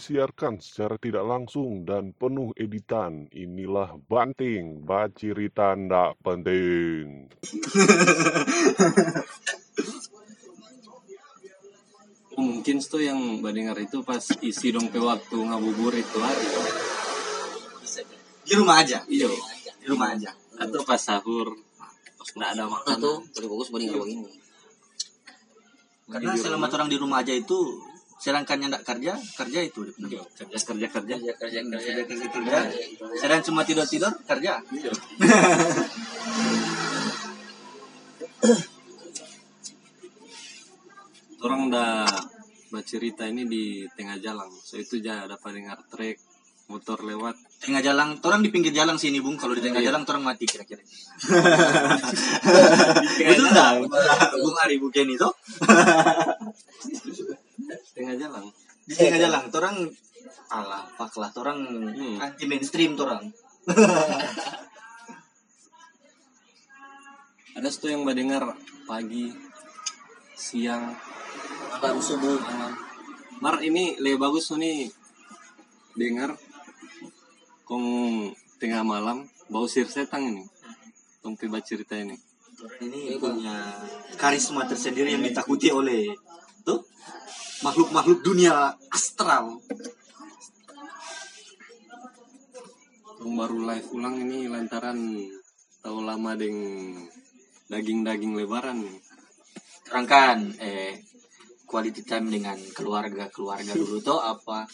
disiarkan secara tidak langsung dan penuh editan. Inilah Banting, bacirita ndak penting. mungkin tuh yang mendengar itu pas isi dong pe waktu ngabubur itu hari di rumah aja? Iya. Di rumah aja. Atau pas sahur. Pas nggak ada makanan. Tuh lebih bagus kalau ini. karena selama orang di rumah aja itu sedangkan yang tidak kerja kerja itu. Iya, kerja. Kerja kerja Kerja. Kerja kerja kerja. Kerja kerja sedang cuma tidur tidur kerja. Iya. orang udah bercerita ini di tengah jalan. So itu aja dapat dengar trek motor lewat. Tengah jalan orang di pinggir jalan sini bung. Kalau di tengah Iya. jalan orang mati kira-kira. Itu enggak bung Ari bukan itu tengah jalan. Di tengah jalan orang alah pak lah orang Hmm. anti mainstream orang ada tuh yang mendengar pagi siang Baru subuh. malam. Mar ini lebih bagus nih. Dengar kong tengah malam bau sir setang ini. Kong tiba cerita ini. Ini punya karisma tersendiri yang ditakuti oleh tuh makhluk-makhluk dunia astral kong baru live ulang ini lantaran tahu lama deng daging-daging lebaran terangkan eh quality time dengan keluarga keluarga dulu tuh apa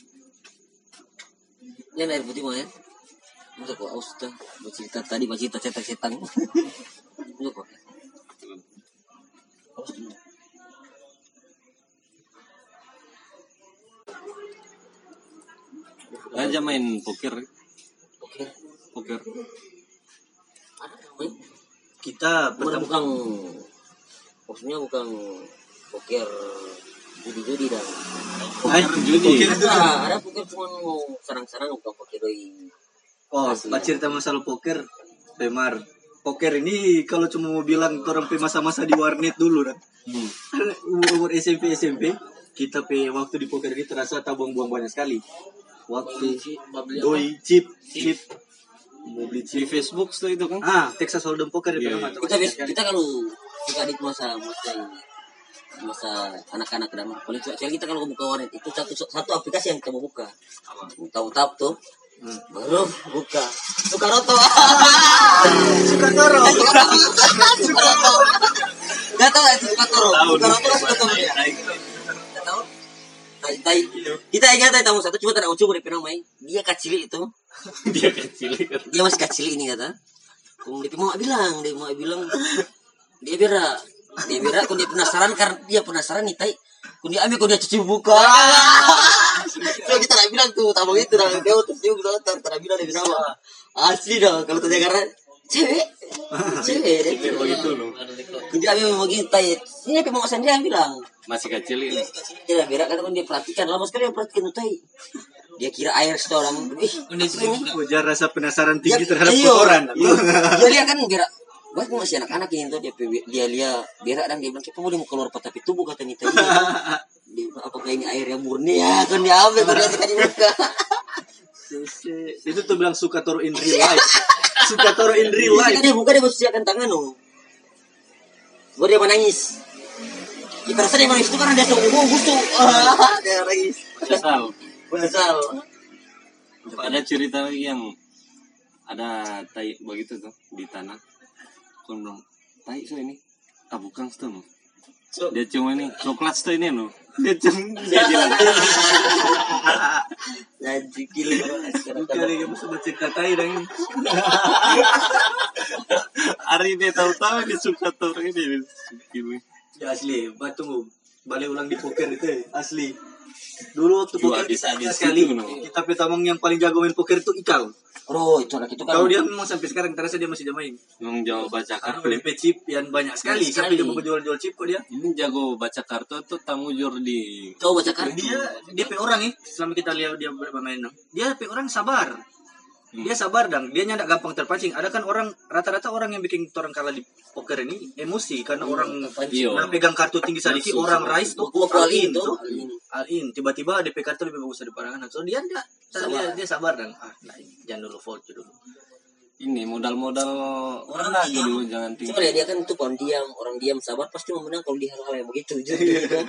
Ini air putih mah ya. Masa kok aus tuh bercerita tadi bercerita cetak cetak. Ini kok. Aja main poker. Oke. poker. Ada namanya. kita Bukan pertama bukan. Maksudnya bukan poker judi-judi dan Hai, judi. poker itu ada ada poker cuma mau sarang-sarang bukan poker doi. Oh pas cerita masalah poker? Pemar. Poker ini kalau cuma mau bilang orang pe masa-masa di warnet dulu kan hmm. umur SMP SMP kita pe waktu di poker ini terasa tabung buang banyak sekali waktu doi chip chip. mau beli di chip Facebook tuh itu kan? Ah Texas Hold'em poker itu Iya, iya. kita bis- kita kalau kita di masa masa masa anak-anak dan paling cewek kita kalau buka warnet itu satu satu aplikasi yang kita mau buka. Tahu tap tuh. Hmm. baru buka. Sukaroto suka toro Sukaroto nggak tahu itu Sukatoro Sukaroto kan Sukatoro ya nggak tahu Tai- tai. kita ingat tai tamu satu cuma tidak mau coba dia main. Dia kecil itu. Dia kecil dia masih kecil ini kata. Kung dia mau bilang dia mau bilang. Dia bira dia bira kung dia penasaran karena dia penasaran nih tai. Kung dia ambil kung dia cuci buka so kita tak bilang tuh tabung itu dah dia terus dia bilang tak bilang dia bilang apa asli dah kalau tanya karena cewek. Cewek dia. Begitu loh kung dia ambil begini tai ini apa mau sendiri yang bilang masih kecil ini dia bira kata kung dia perhatikan lama sekali dia perhatikan tuh tai dia kira air seorang ih ini ujar rasa penasaran tinggi Ya, terhadap iyo. kotoran Iya. Dia lihat kan biar Wah, masih anak-anak ini tuh dia dia lihat berak dan dia bilang kita mau dia mau keluar tapi tubuh kata Nita. Iya. Dia apakah ini air yang murni ya? Kan dia ambil kan dia tadi buka. itu tuh bilang suka toro in real life suka toro in real life dia buka dia bersiapkan tangan oh. Baru dia menangis. Kita rasa dia menangis itu karena dia busuk. Ah, Dia nangis. kesal Menyesal. ada cerita lagi yang ada tai begitu tuh di tanah. Kon bilang tai so ini. Tabukang tuh no. Dia cuma ini coklat tuh ini no. Dia cuma dia bilang. Jadi gila. kali kamu sudah cerita tai dan hari dia tahu-tahu dia suka tuh ini ini ya asli. Batu balik ulang di poker itu ya, asli. Dulu waktu Dua poker kita habis-habis sekali. itu, no. kita petamang yang paling jago main poker itu ikal Bro, itu anak itu kan. kalau dia memang sampai sekarang terasa dia masih main. Nung jago baca kartu. DP chip yang banyak sekali. Banyak sampai sekali. dia mau jual-jual chip kok dia. Ini jago baca kartu tuh tamu jur di Kau baca kartu. dia dia pe orang ya. Selama kita lihat dia bermain dia pe orang sabar dia sabar dang. Dia nyandak gampang terpancing. Ada kan orang rata-rata orang yang bikin orang kalah di poker ini emosi. Karena orang Iya. nah, pegang kartu tinggi sedikit orang rise tuh Gua all in tuh. tuh all in tiba-tiba DP kartu lebih bagus daripada anak so dia enggak dia, dia sabar dan ah nah, jangan dulu fold dulu. Ini modal-modal orang lagi dulu jangan Cuma tinggi. dia, dia kan itu kalau diam, orang diam sabar pasti mau menang kalau di hal-hal yang begitu. Jadi kan.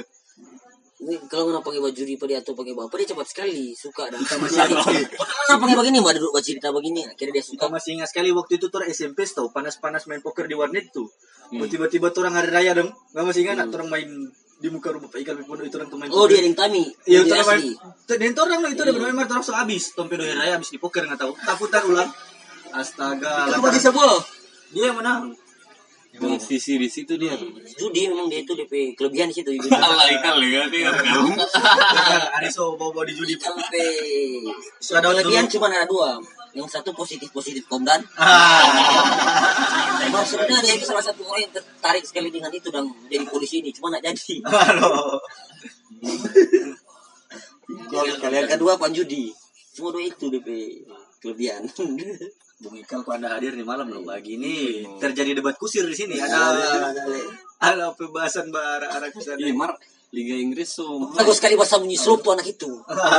Kalau nggak pakai baju di atau pakai apa dia cepat sekali suka dan. Pernah pakai begini mbak duduk cerita begini akhirnya dia suka. masih ingat sekali waktu itu tuh orang SMP tau panas-panas main poker di warnet tuh tiba-tiba tuh orang hari raya dong nggak masih ingat hmm. orang main di muka rumah Pak Iqbal Pondok itu orang tuh main Oh dia yang tami. Iya, itu main. asli. Dan itu orang itu udah bermain mar terus habis. Tompe doa raya habis di poker nggak tahu. Takutan ulang. Astaga. Itu lah, bagi sebuah. Dia yang menang. Emang sisi di situ dia. Judi memang dia itu DP kelebihan di situ. Allah kali kan dia kan. Ada so bawa-bawa di judi. Sampai Sudah ada kelebihan cuma ada dua. Yang satu positif positif komdan. Ah. Maksudnya dia itu salah satu orang yang tertarik sekali dengan itu dan jadi polisi ini cuma nggak jadi. Halo. Kalian kedua panjudi. Cuma dua itu DP kelebihan. Bung Ikal kok anda hadir nih malam loh pagi ini terjadi debat kusir di sini ada Ada ada pembahasan bara arah ke sana. Iya, Mar, Liga Inggris so Bagus sekali bahasa bunyi tuh anak itu.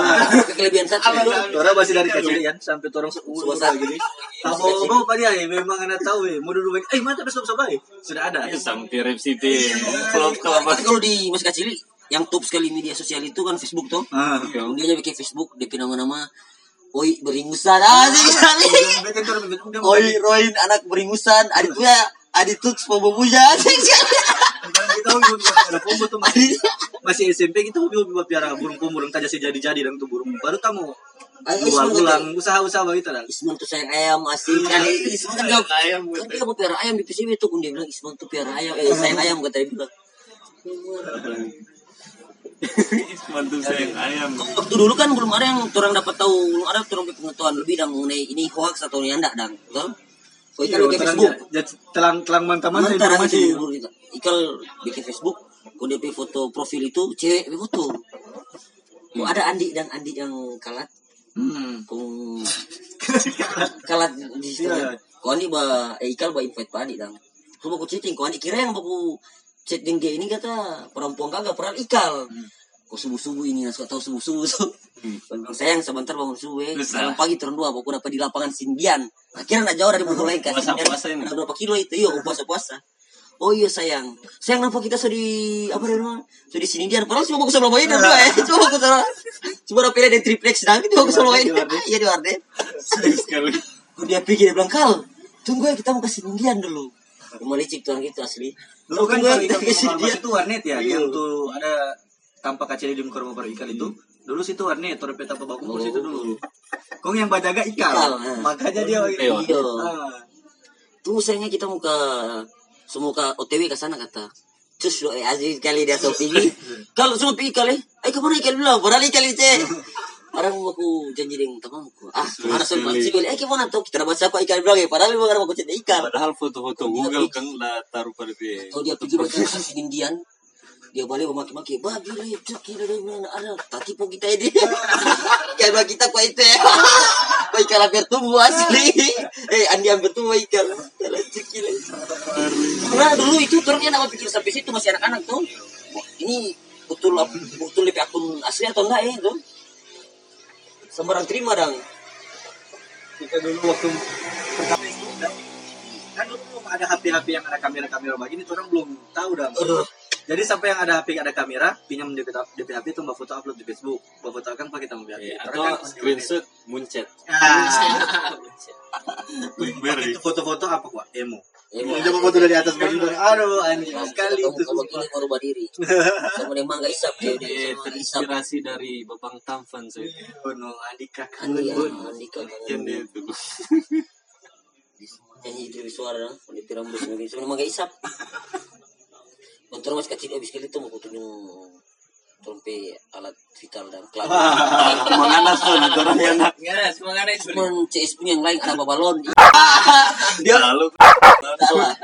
Kelebihan satu. Orang masih dari kecil ya sampai orang Suasana. gini. Tahu mau apa dia? ya, Memang anda tahu ya. Mau dulu baik. Eh mana besok baik. Sudah ada. sampai Rep City. Tapi kalau di masih kecil yang top sekali media sosial itu kan Facebook tuh. Ah. Dia bikin Facebook, dia pindah nama Oi beringusan asik sekali. Betul betul betul. Oi Roin anak beringusan, adit gue adit tuh sekali. Sekarang kita hobi piara pombo tuh masih masih SMP kita hobi hobi piara burung pombo dan kaja jadi jadi dan tuh burung baru tamu jual ulang usaha-usaha begitu lah. Isman tuh sayang ayam asik kali. Isman kan ayam. Kan dia mau piara ayam di PCB tuh, kun dia bilang Isman tuh piara ayam, eh sayang ayam kata dia bilang. Mantu sayang ayam. Waktu dulu kan belum ada yang orang dapat tahu, belum ada orang pengetahuan lebih dan mengenai ini hoax atau ini enggak dan, betul? So, Iya, ikan bikin Facebook, telang telang mantap-mantap Mantar informasi. Ikal bikin Facebook, dia punya foto profil itu cewek foto. Kok ada Andi dan Andi yang kalat, Hmm. kong kalat di situ. Iya. Kok Andi ba, eh Ikal ba invite pa Andi dang. Kok aku chatting, kok Andi kira yang baku chatting dia ini kata perempuan kagak pernah Ikal. Kok subuh-subuh ini, nggak tahu subuh-subuh tuh. Bilang, sayang sebentar bangun subuh. Terus, Sekarang pagi turun dua, aku dapat di lapangan Sindian. Akhirnya nggak jauh dari Bogor lain kan. Ada berapa kilo itu? Iya, puasa-puasa. Oh iya sayang. Sayang kenapa kita sudah apa dia bilang? Sudah sini dia. Padahal cuma bagus sama main dua ya. Cuma bagus sama. Cuma ada pilih dari triplex dan itu bagus sama main. Iya di warnet. sekali. Kok dia pikir dia bilang kal. Tunggu ya kita mau ke Sindian dulu. Cuma licik tuh orang gitu asli. Dulu kan kalau kita Sindian. itu warnet ya, Iya. yang tuh ada tampak kacil di muka rumah baru ikan itu. Dulu situ warnet, torpe tanpa baku Oh. situ dulu. Kong yang bajaga Ikal, ikal, ah. makanya dia Iya. Iya. Ah. Tuh sayangnya kita mau ke semua ke OTW ke sana kata. Terus lo eh aziz kali dia so pergi. Kalau semua pergi kali, eh ke mana ikan bilang? Padahal ikan itu. Orang mau aku janji dengan temanku. Ah, mana soal panci kali? Eh gimana tuh? Kita baca apa ikan ya? Padahal memang orang mau cerita ikan. Padahal foto-foto Google kan lah taruh pada dia. Kalau dia pergi baca Indian, dia balik memaki-maki, babi lah itu kira dia bilang ada tadi pun kita ini. Kayak kita kok itu. Kok ikan hampir tumbuh asli. Eh Andi hampir tumbuh ikan. Jalan cekil. Karena dulu itu terusnya nama pikir sampai situ masih anak-anak tuh. Ini betul betul lebih akun asli atau enggak ya itu? Sembarang terima dong. kita dulu waktu pertama itu kan dulu belum ada HP-HP yang ada kamera-kamera begini tuh orang belum tahu dah. Aduh. Jadi sampai yang ada HP ada kamera, pinjam DP, DP HP itu mbak foto upload di Facebook. Mbak foto kan pakai tambah HP. Iya, Orang atau kan- screenshot muncet. Ah. Itu foto-foto apa kok? Emo. Ya, Yang coba foto dari atas baju tuh. Aduh, aneh sekali kamu itu. kalau sumpah. gini baru berdiri. Sama dia mangga isap dia terinspirasi dari Babang Tampan saya. Oh, no, Andika. Andi Andika Yang dia itu. nyanyi di suara di pirambus lagi sebenarnya mangga isap. Bentar mas kecil habis kali itu mau tunjuk trompe alat vital dan kelapa. Menganas tuh, orang yang nak. Cuman CS punya yang lain ada balon. Dia lalu. Salah.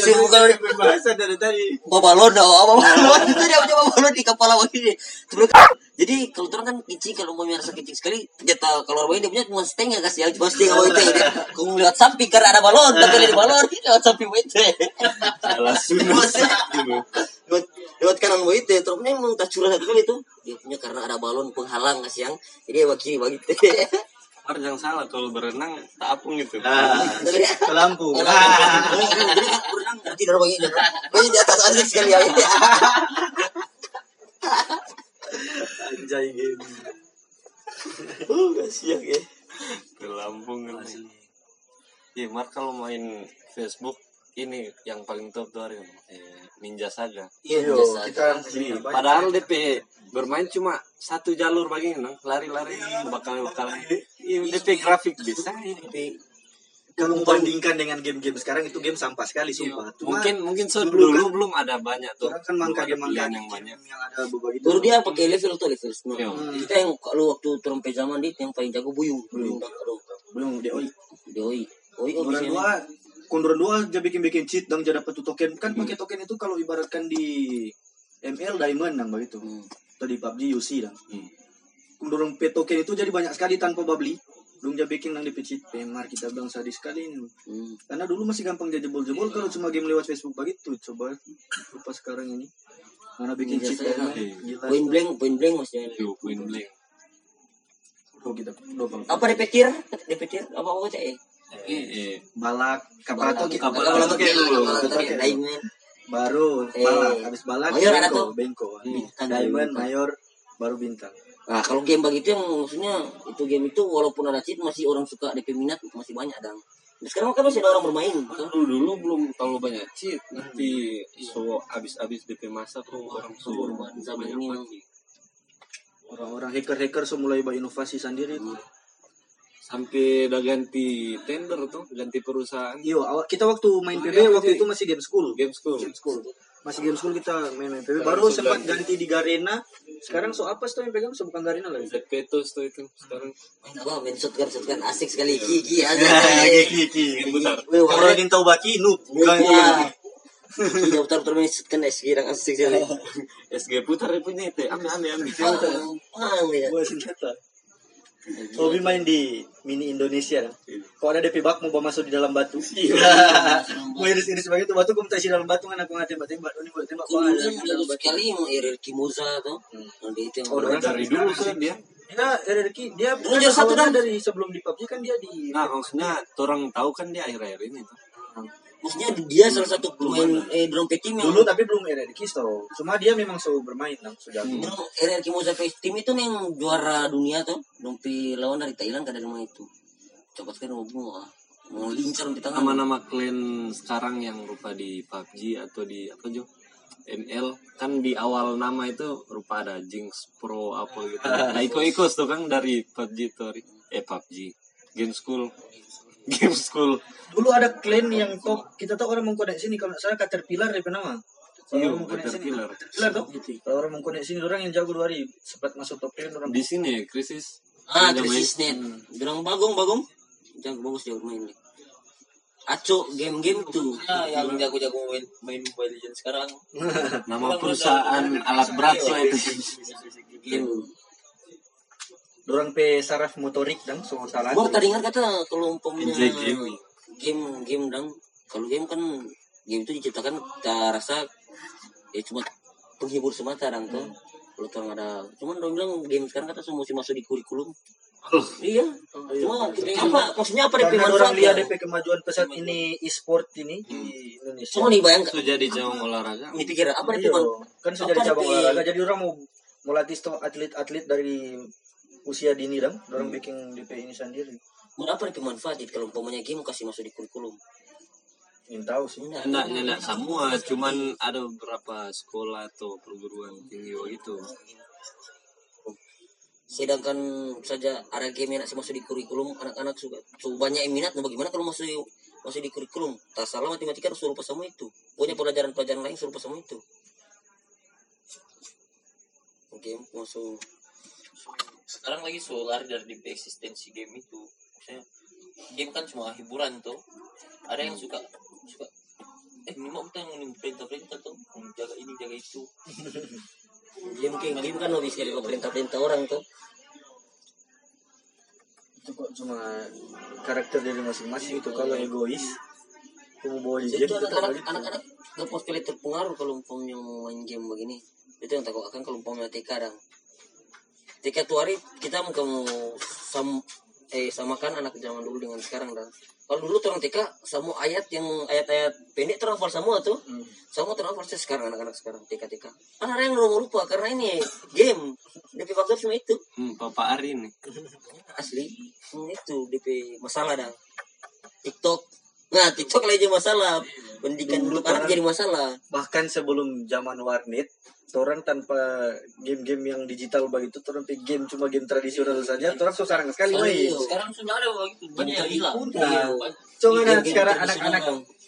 Suruh kalau Pembahasan dari tadi. balon dah apa balon itu dia coba balon di kepala begini terus jadi kalau orang kan kecil kalau mau merasa kecil sekali ternyata kalau orang ini dia punya cuma setengah kasih yang cuma setengah begitu dia kamu lihat samping karena ada balon tapi ada balon lewat samping begitu salah sunat lewat, lewat kanan begitu terus memang tak curah satu kali itu. Dia punya karena ada balon penghalang kasih yang jadi dia kiri begitu Har jangan salah kalau berenang tak apung gitu Nah, ke Lampung. Kan berenang tidur begini. Begini di atas asik sekali ya. Anjay game. Oh, kasihan ya. ke Lampung kan Iya, Mar kalau main Facebook ini yang paling top tuh hari eh, Ninja Saga. Iya, kita sini. Padahal DP bermain cuma satu jalur begini, no? lari-lari, bakal-bakal. Iya, DP grafik bisa. Tapi Kalau membandingkan dengan game-game sekarang itu game sampah sekali sumpah. Cuma mungkin mungkin so, dulu dulu, kan- belum ada banyak tuh. kan mangka game Belum mangka yang banyak. yang ada begitu. baru dia pakai level tuh level semua. Iya. Kita yang kalau waktu trompet zaman dia yang paling jago buyung. Buyung. Aduh. belum dia oi. Doi. Oi, oh bisa. dua, dua dia bikin bikin cheat dan dia dapat tuh token kan pakai token itu kalau ibaratkan di ML diamond nang begitu. Hmm. Atau di PUBG UC dah. Hmm. Kunduran P token itu jadi banyak sekali tanpa babli. Belum dia bikin nang di cheat. Pemar kita bilang sadis sekali ini. Hmm. Karena dulu masih gampang dia jebol-jebol kalau cuma game lewat Facebook begitu. Coba lupa sekarang ini. Mana bikin saya Pemar. tahu. Gila. Point blank, point blank maksudnya. Yo, Queen Blank. Oh, kita. Apa repetir? Repetir apa apa cak ya? Eh, eh, Balak, kapal toki. Kapal Kalau toki dulu. Baru Eh, balak, habis balak bengko, tuh. bengko. Bintang. Diamond, mayor, baru bintang. Nah, kalau game begitu yang maksudnya itu game itu walaupun ada cheat masih orang suka DP minat masih banyak dan sekarang kan masih ada orang bermain gitu. dulu dulu belum terlalu banyak cheat, nanti so abis-abis DP masa tuh orang suruh Sama banyak ini. pakai. Orang-orang hacker-hacker so mulai berinovasi sendiri. Sampai udah ganti tender tuh, ganti perusahaan. Iyo, awal kita waktu main Oh, PB iya, waktu iya. itu masih game school. Game school. Game school. Masih game school kita main main PB. Sekarang Baru sempat ganti. ganti di Garena. Sekarang so apa sih yang pegang? So bukan Garena lagi. Zed Petos tuh itu sekarang. Main apa? Main shotgun, shotgun asik sekali. Kiki aja. Kiki. Bentar. Wih, Kalau warna ingin tahu baki, noob. Bukan. Iya, putar-putar main shotgun es sekarang asik sekali. SG putar ya punya itu. Ambil ambil ambil. Paham ya. Buat senjata. Hobi main di mini Indonesia. dah. Kalau ada DP bak mau bawa masuk di dalam batu. Mau iris-iris begitu batu, gue minta isi dalam batu kan aku nggak tembak-tembak. Ini buat tembak. Wah, ada sekali mau RR Kimoza tuh. Dia itu yang Oh, orang Dari dulu tuh dia. Ya, RRQ dia Dulu juara satu, Dan. dari sebelum di PUBG kan dia di Nah maksudnya orang tahu kan dia akhir-akhir ini tuh. Maksudnya dia salah satu pemain eh drum team yang dulu tapi belum RRQ so. Cuma dia memang selalu bermain lah sudah. yang RR Kimoza Face Team itu yang juara dunia tuh. Dompi lawan dari Thailand kada rumah itu. Coba sekarang mau bunuh. Mau lincar di tengah. Nama-nama klan sekarang yang rupa di PUBG atau di apa Jo? ML kan di awal nama itu rupa ada Jinx Pro apa gitu. Nah, Iko tuh kan dari PUBG tuh. Eh PUBG. Game School. Game School. Dulu ada clan yang top. Kita tahu orang mengkonek sini kalau saya Caterpillar ya nama. Kalau Iya, orang mengkonek sini. Caterpillar. Tuh. Kalau orang mengkonek sini orang yang jago dua hari sempat masuk top 10 orang. Di sini krisis. Ah, main. krisis net. Bilang bagong bagong. Jago bagus dia bermain nih. Aco game-game tuh. Ya, yang jago-jago main, main Mobile Legends sekarang. Nama perusahaan alat berat itu. Game. Orang pe saraf motorik dan so salah. Gua tadi ingat kata kalau umpamanya game game dang kalau game kan game itu diciptakan kita rasa ya cuma penghibur semata dang tuh. Kalau tuh ada cuman dong bilang game sekarang kata semua mesti masuk di kurikulum. Iya. Cuma apa maksudnya apa DP Karena orang lihat? DP kemajuan pesat ini e-sport ini di Indonesia. Cuma nih bayangkan So jadi cabang olahraga. ini pikir apa DP Iya, kan sudah jadi cabang olahraga. Jadi orang mau mau latih sto- atlet-atlet dari usia dini dong. Orang bikin DP ini sendiri. Berapa itu kalau umpamanya game kasih masuk di kurikulum? Ingin tahu sih. Enggak. Enggak, enggak semua, cuman ada beberapa sekolah atau perguruan tinggi gitu. sedangkan saja ada game yang masih masuk di kurikulum anak-anak suka so, banyak yang minat nah bagaimana kalau masuk masuk di kurikulum tak salah matematika harus suruh sama itu punya pelajaran-pelajaran lain suruh sama itu oke masuk sekarang lagi so lari dari eksistensi game itu. Maksudnya game kan cuma hiburan tuh. Ada yang suka suka eh ini mau kita ngomongin perintah-perintah tuh. Jaga ini jaga itu. Game game game kan lebih sekali perintah perintah orang tuh. Itu kok cuma karakter dari masing-masing itu kalau egois kamu bawa di game anak-anak gitu. anak-anak gampang sekali terpengaruh kalau umpamanya mau main game begini. Itu yang takut akan kalau umpamanya TK dong Tuh hari kita mau kamu sam eh samakan anak zaman dulu dengan sekarang dan. Kalau dulu orang TK semua ayat yang ayat-ayat pendek terhafal semua tuh. Hmm. semua terhafal sih sekarang anak-anak sekarang TK TK kan ada yang belum lupa karena ini game. DP faktor cuma itu. Hmm, Papa Ari nih. asli Hmm, itu DP masalah dah TikTok nah TikTok lagi masalah. Pendidikan Dulu anak jadi masalah. Bahkan sebelum zaman warnet orang tanpa game-game yang digital begitu orang game cuma game tradisional saja orang sekarang sekali main iya. sekarang sudah ada begitu. Banyak yang hilang. Nah. Cuma Game- nah, sekarang anak-anak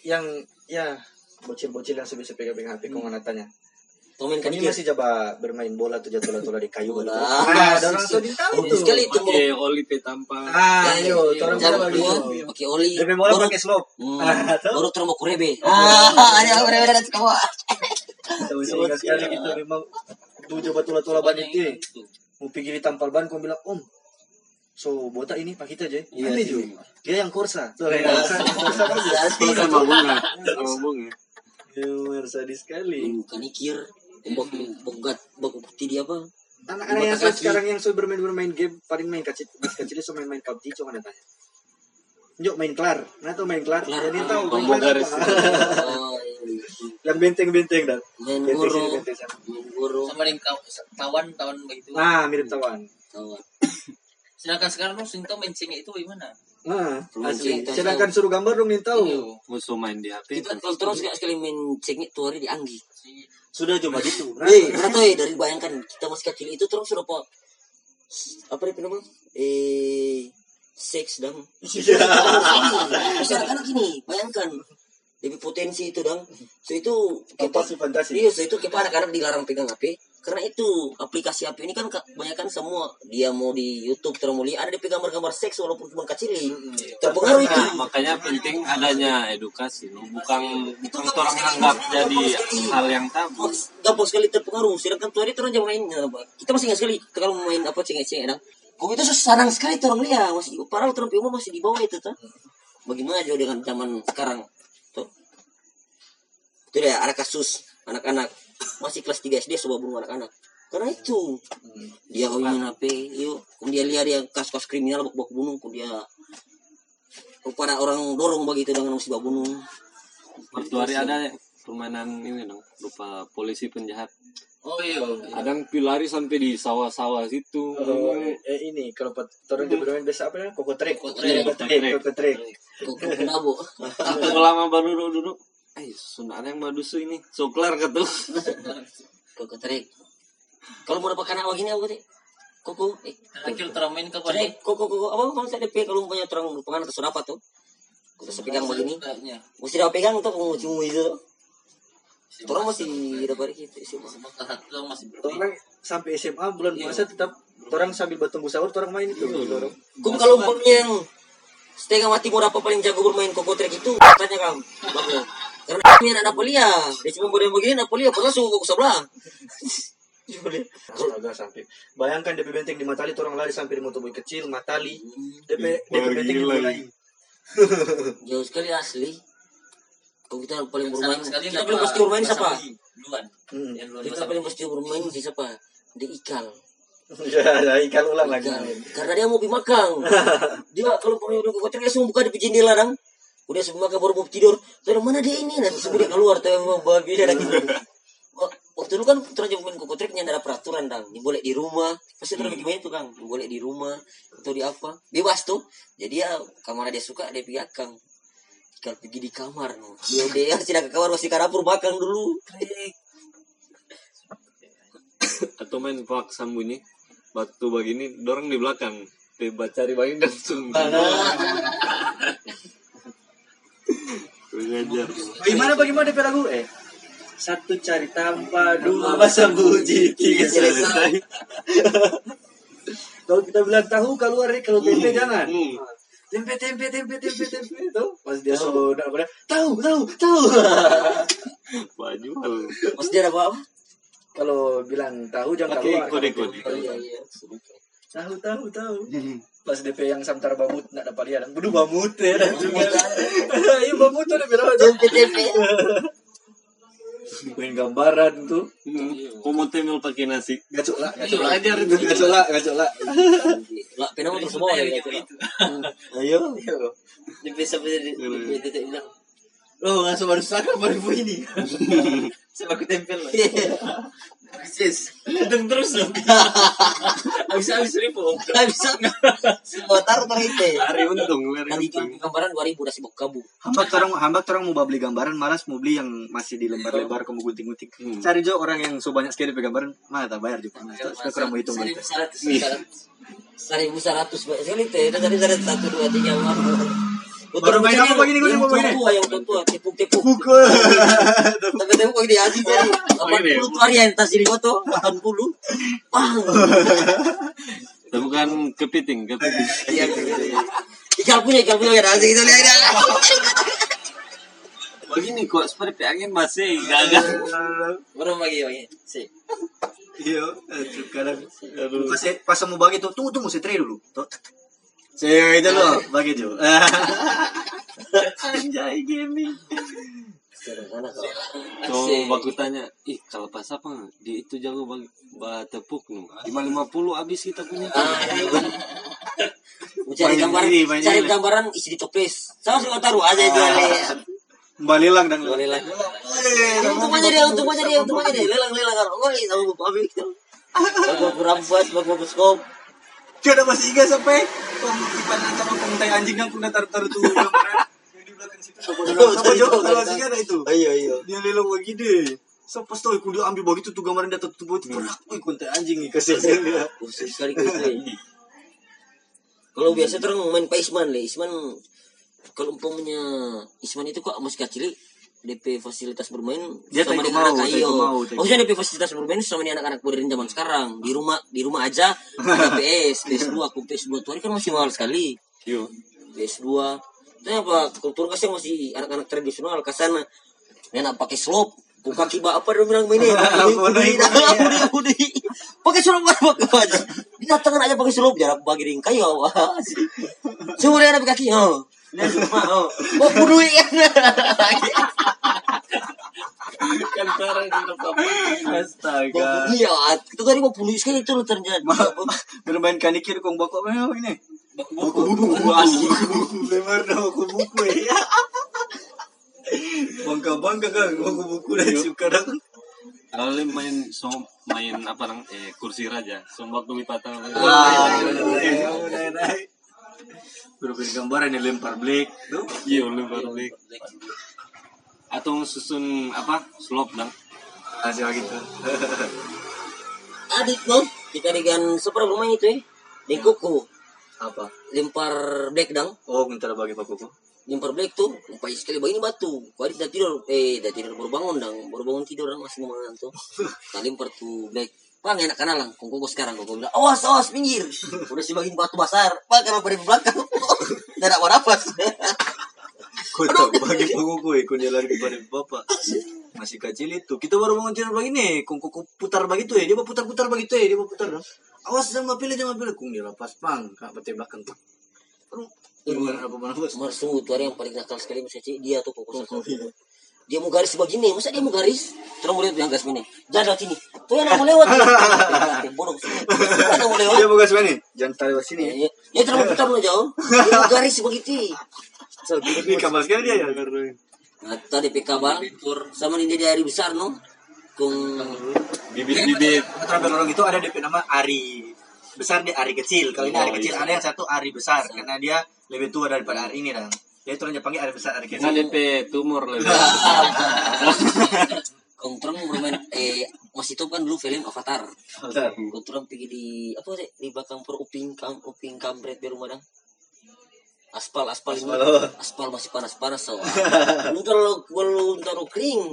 yang ya bocil-bocil yang sebisa pegang HP kau mana tanya. Komen kan masih coba bermain bola tuh jatuh-jatuh di kayu Bola. Nah, ada orang tahu Bagus tuh. sekali itu Pakai oli petampa. Ah, ayo, orang cara bola kedua gitu. pakai oli DP bola baru pakai slope. Hmm, Ah, baru terus mau kurebe ah ada kurebe dan kawan Tahu sekali gitu memang tuh coba tula-tula ban banyak yang itu Mau pergi di tampal ban kau bilang, "Om, so botak ini pak kita aja." Iya Ini juga. Dia yang Corsa. Tuh kayak Corsa, Corsa bagus. Sama bunga. Sama bunga. Luar sadis sekali. bukan ikir bok bogat bok putih dia apa Anak-anak yang sekarang yang so bermain bermain game paling main kecil kecil so main main PUBG cuma ada tanya. Yuk main kelar, nah tuh main kelar. Kelar, Jadi ah, tahu main tombol kelar garis. apa. oh iya. yang benteng-benteng dah. main Benteng sini, benteng sana. main sama dengan kaw- kawan kawan begitu Nah, mirip tawan. kawan sedangkan sekarang lu sing tahu main cengek itu bagaimana Nah, asli. Sedangkan suruh gambar dong nih tahu. Iya. Musuh main di HP. kita kalau terus gak sekali main cengit tuh hari di Anggi Sudah cuma gitu. Eh berat tuh dari bayangkan kita masih kecil itu terus sudah apa apa itu namanya eh seks dan Iya. Anak-anak ini, bayangkan. Lebih potensi itu dong. So itu sih fantasi? Iya, so itu kita anak-anak dilarang pegang HP. Karena itu aplikasi HP ini kan kebanyakan semua dia mau di YouTube lihat ada di gambar-gambar seks walaupun cuma kecil. Terpengaruh itu. Makanya penting adanya edukasi. no? Bukan bukan orang anggap jadi hal yang tabu. Gampang sekali terpengaruh. Sedangkan tuh hari terus aja main apa. Kita masih ingat sekali kalau main apa cengek-cengek dong. Kok itu senang sekali orang lihat masih padahal terus umur masih di bawah itu tuh. Bagaimana juga dengan zaman sekarang? Tuh. Itu dia ada kasus anak-anak masih kelas 3 SD coba bunuh anak-anak. Karena itu dia main HP, yuk. Kemudian dia lihat dia kasus-kasus kriminal bak bunuh, kemudian kepada orang dorong begitu dengan musibah bunuh. Waktu hari ada permainan ini dong. Lupa polisi penjahat. oh iya Kadang pilari sampai di sawah-sawah situ. Oh, eh, ini kalau orang dia bermain biasa apa ya? Koko trek. Koko trek. Koko trek. Koko trek. Kok kenapa? Waktu lama baru duduk-duduk. Eh, ada yang badusu ini. Soklar kata. Kok keterik. Kalau mau dapat anak begini apa teh? Koko, eh, Akhir terang main kapan Cek, koko, koko, apa kalau saya DP kalau punya terang pengen atau sudah apa tuh? Kita saya pegang begini, mesti dapat pegang tuh mau cium itu. Orang masih dapat gitu satu masih Orang sampai SMA bulan puasa tetap orang sambil bertunggu sahur orang main itu. Orang. Kum kalau umpamanya yang setengah mati mau dapat paling jago bermain koko trek itu tanya kamu. Karena dia anak Napolia, dia cuma boleh begini Napolia, padahal suhu koko sebelah. Astaga sampai. Bayangkan DP benteng di Matali orang lari sampai di motoboy kecil Matali. DP DP benteng mulai. Jauh sekali asli. Kalau kita paling bermain, sekali kita paling pasti bermain siapa? Duluan. Hmm. Kita paling pasti bermain di siapa? Di Ikal. Ya, ya ikan ulang lagi. Karena dia mau bimakang. dia kalau punya udah kotor dia semua buka di jendela dong. Udah sebelum makan baru mau tidur. Terus mana dia ini nanti sebelum dia keluar tuh mau babi dia lagi. Waktu dulu kan terus main kokotreknya ada peraturan dong. Ini boleh di rumah. Pasti terus Hmm. gimana itu kang. Ini boleh di rumah atau di apa. Bebas tuh. Jadi ya kamar dia suka dia pergi kang. Kalau pergi di kamar no. Dia dia tidak ke kamar masih ke dapur makan dulu. Atau main pak sambunyi. Waktu begini, dorong di belakang. Tiba cari bagi langsung. Ngajar. Bagaimana bagaimana DP lagu? Eh. Satu cari tanpa, dua bahasa puji, tiga selesai. Kalau kita bilang tahu keluar nih, kalau tempe jangan. Hmm. tempe tempe tempe tempe tempe itu pas dia sudah pada tahu tahu tahu baju Mas dia ada apa? kalau bilang tahu jangan. Oh, iya iya. tahu tahu tahu pas DP yang samtar bamut nak dapat lihat Waduh bamut ya. Dan juga iya bamut tuh DP apa? Tuh Tempe tempe. main gambaran tuh. Kamu temel pakai nasi. gacok lah gacok lah. Ajar itu. gacok lah gacok lah. Lah, penama tuh semua ya gitu. ayo. Tempe sampai di di titik bilang. Lo langsung baru sadar baru ini saya pakai tempel lah Sis, Hitung terus dong. Habis-habis ribu. Nggak bisa. Semua taruh terite. Hari untung, hari untung. gambaran 2000 udah sibuk kabu. hambat orang hambat orang mau beli gambaran malas mau beli yang masih dilembar-lebar kamu gunting-gunting Hmm. cari jo orang yang so banyak sekali gambaran mana tak bayar juga saya kurang mau hitung Seribu seratus. Seribu seratus. Sekali teh. Dari dari satu dua tiga empat. Baru main apa begini, gua Yang mau begini? tua, yang tua, tepuk-tepuk. pukul Tapi tepuk ini asing jadi. 80 tuh hari yang tas diri foto, 80. Wah. Itu bukan kepiting, kepiting. Iya. Ikan punya, ikan punya ada asing itu lihat. Begini kok seperti angin masih gagal. Baru lagi lagi. Si. iya sekarang pas pas mau bagi tuh tunggu tunggu saya try dulu tuh saya itu loh bagi jo anjay gaming Sederhana kok. Tuh, baku tanya, ih kalau pas apa di itu jago bagi bah tepuk nih. Lima lima puluh habis kita punya. Ah, iya. Cari gambaran, cari ini. gambaran isi di toples. Sama suka taruh aja itu. kembali lang dan Boleh lah. Untung aja dia, untung aja dia, untung aja dia. Lelang-lelang kan. Oh, ini sama bapak Abi gitu. Bapak berampas, bapak beskop. Ada masih ingat sampai pemutipan sama penguntai anjing yang pernah taruh taruh tuh yang di belakang situ sama jo kalau ingat itu. Iya, iya. dia lelang begini so pas tau aku dia ambil begitu tuh gambaran dia tuh itu berak wih kuntai anjing nih kasih Khusus sekali ya. Kalau biasa tuh orang main Pak Isman le, Isman kalau umpamanya Isman itu kok masih kecil DP fasilitas bermain Dia sama dengan mau, anak ayo. Maksudnya DP fasilitas bermain sama dengan anak-anak modern zaman sekarang. Di rumah di rumah aja ada PS, PS2, aku PS2 tuh kan masih mahal sekali. Yo. PS2. Itu apa? Kultur kasih masih anak-anak tradisional ke sana. Dia nak pakai slop. Buka kiba apa dia bilang ini? Budi, budi, budi. Pakai slop apa baju? Di tangan aja pakai slop jarak bagi ring kayu. Semua dia ada kaki. Oh. Dia cuma oh. Oh, budi kan. Kan di astaga. Iya, itu tadi mau puluh sekali itu ternyata. bermain kanikir kong bokok memang ini? Buku buku asli dah buku buku ya bangga bangga kan buku buku dan suka dah. Kalau main so, main apa nang eh kursi raja, sombak tuh patah. Wah, bermain gambaran yang lempar black tuh. Iya, baru beli. Atau susun apa? Slop dong. hasil gitu Adik no, kita dengan super bermain itu ya. Di kuku. Apa? Lempar black dang. oh minta bagi pak kuku. Lempar black tuh. Lupa sekali begini batu. Kau udah tidur? Eh udah tidur baru bangun dong baru bangun tidur dong masih mau tuh. Kita lempar tuh black Bang enak kenal lang, kong koko sekarang koko bilang, awas awas minggir, udah sih bagiin batu besar, bang kenapa di belakang, nggak ada nafas, kau tak bagi ya kau dia lari kepada bapak. Masih kecil itu. Kita baru tidur begini kong kuku putar begitu ya. Dia mau putar putar begitu ya. Dia mau putar. Dong awas jangan pilih jangan pilih. Kong dia lepas. Pang kak bete belakang tuh Gimana apa mana bos? Mar sungguh tuh hari yang paling nakal sekali mesti dia tuh koko satu, dia mau garis begini, masa dia mau garis, terus mau lihat yang garis ini, jangan lewat sini, tuh yang mau lewat, bodoh. Sini, yang mau lewat, dia mau gas mana? Jangan tarik lewat sini ya ya, terus mau putar jauh, dia mau garis begitu, ini kamar sekali dia ya Nah, tadi PK bang, sama ini dia dari besar no, kung Bibit-bibit. keterampilan orang itu ada DP nama Ari. Besar dia Ari kecil. Kalau ini Oh, Ari kecil ada yang satu Ari besar. Karena dia lebih tua daripada Ari ini dan dia itu orang panggil Ari besar Ari Kita kecil DP tumor lebih. terang bermain eh masih itu kan dulu film Avatar, terang pergi di apa sih di belakang per uping kam uping kampret di rumah dang. Aspal, aspal, ini. Aspal. aspal masih panas-panas so. Belum terlalu belum terlalu kering.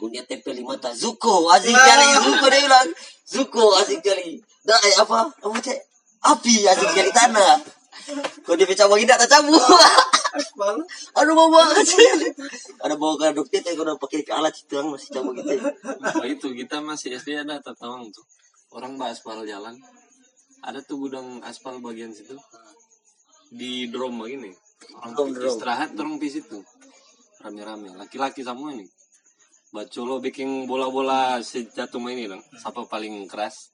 Kemudian tempel di mata. Zuko, asik kali. Zuko dia bilang. Zuko, asik kali. Dah, eh, apa? Apa cek? Api, asik kali tanah. Kalau dia pecah bagi tak cabut. Aspal. Aduh mau banget sih. Ada bawa ke dokter tapi kalau pakai alat itu kan masih cabut gitu. Nah, itu kita masih SD ada tatawang tuh orang mbak aspal jalan ada tuh gudang aspal bagian situ di drum begini orang Drum, drum. istirahat orang di situ rame-rame laki-laki semua ini Bacolo bikin bola-bola sejatuh main ini dong siapa paling keras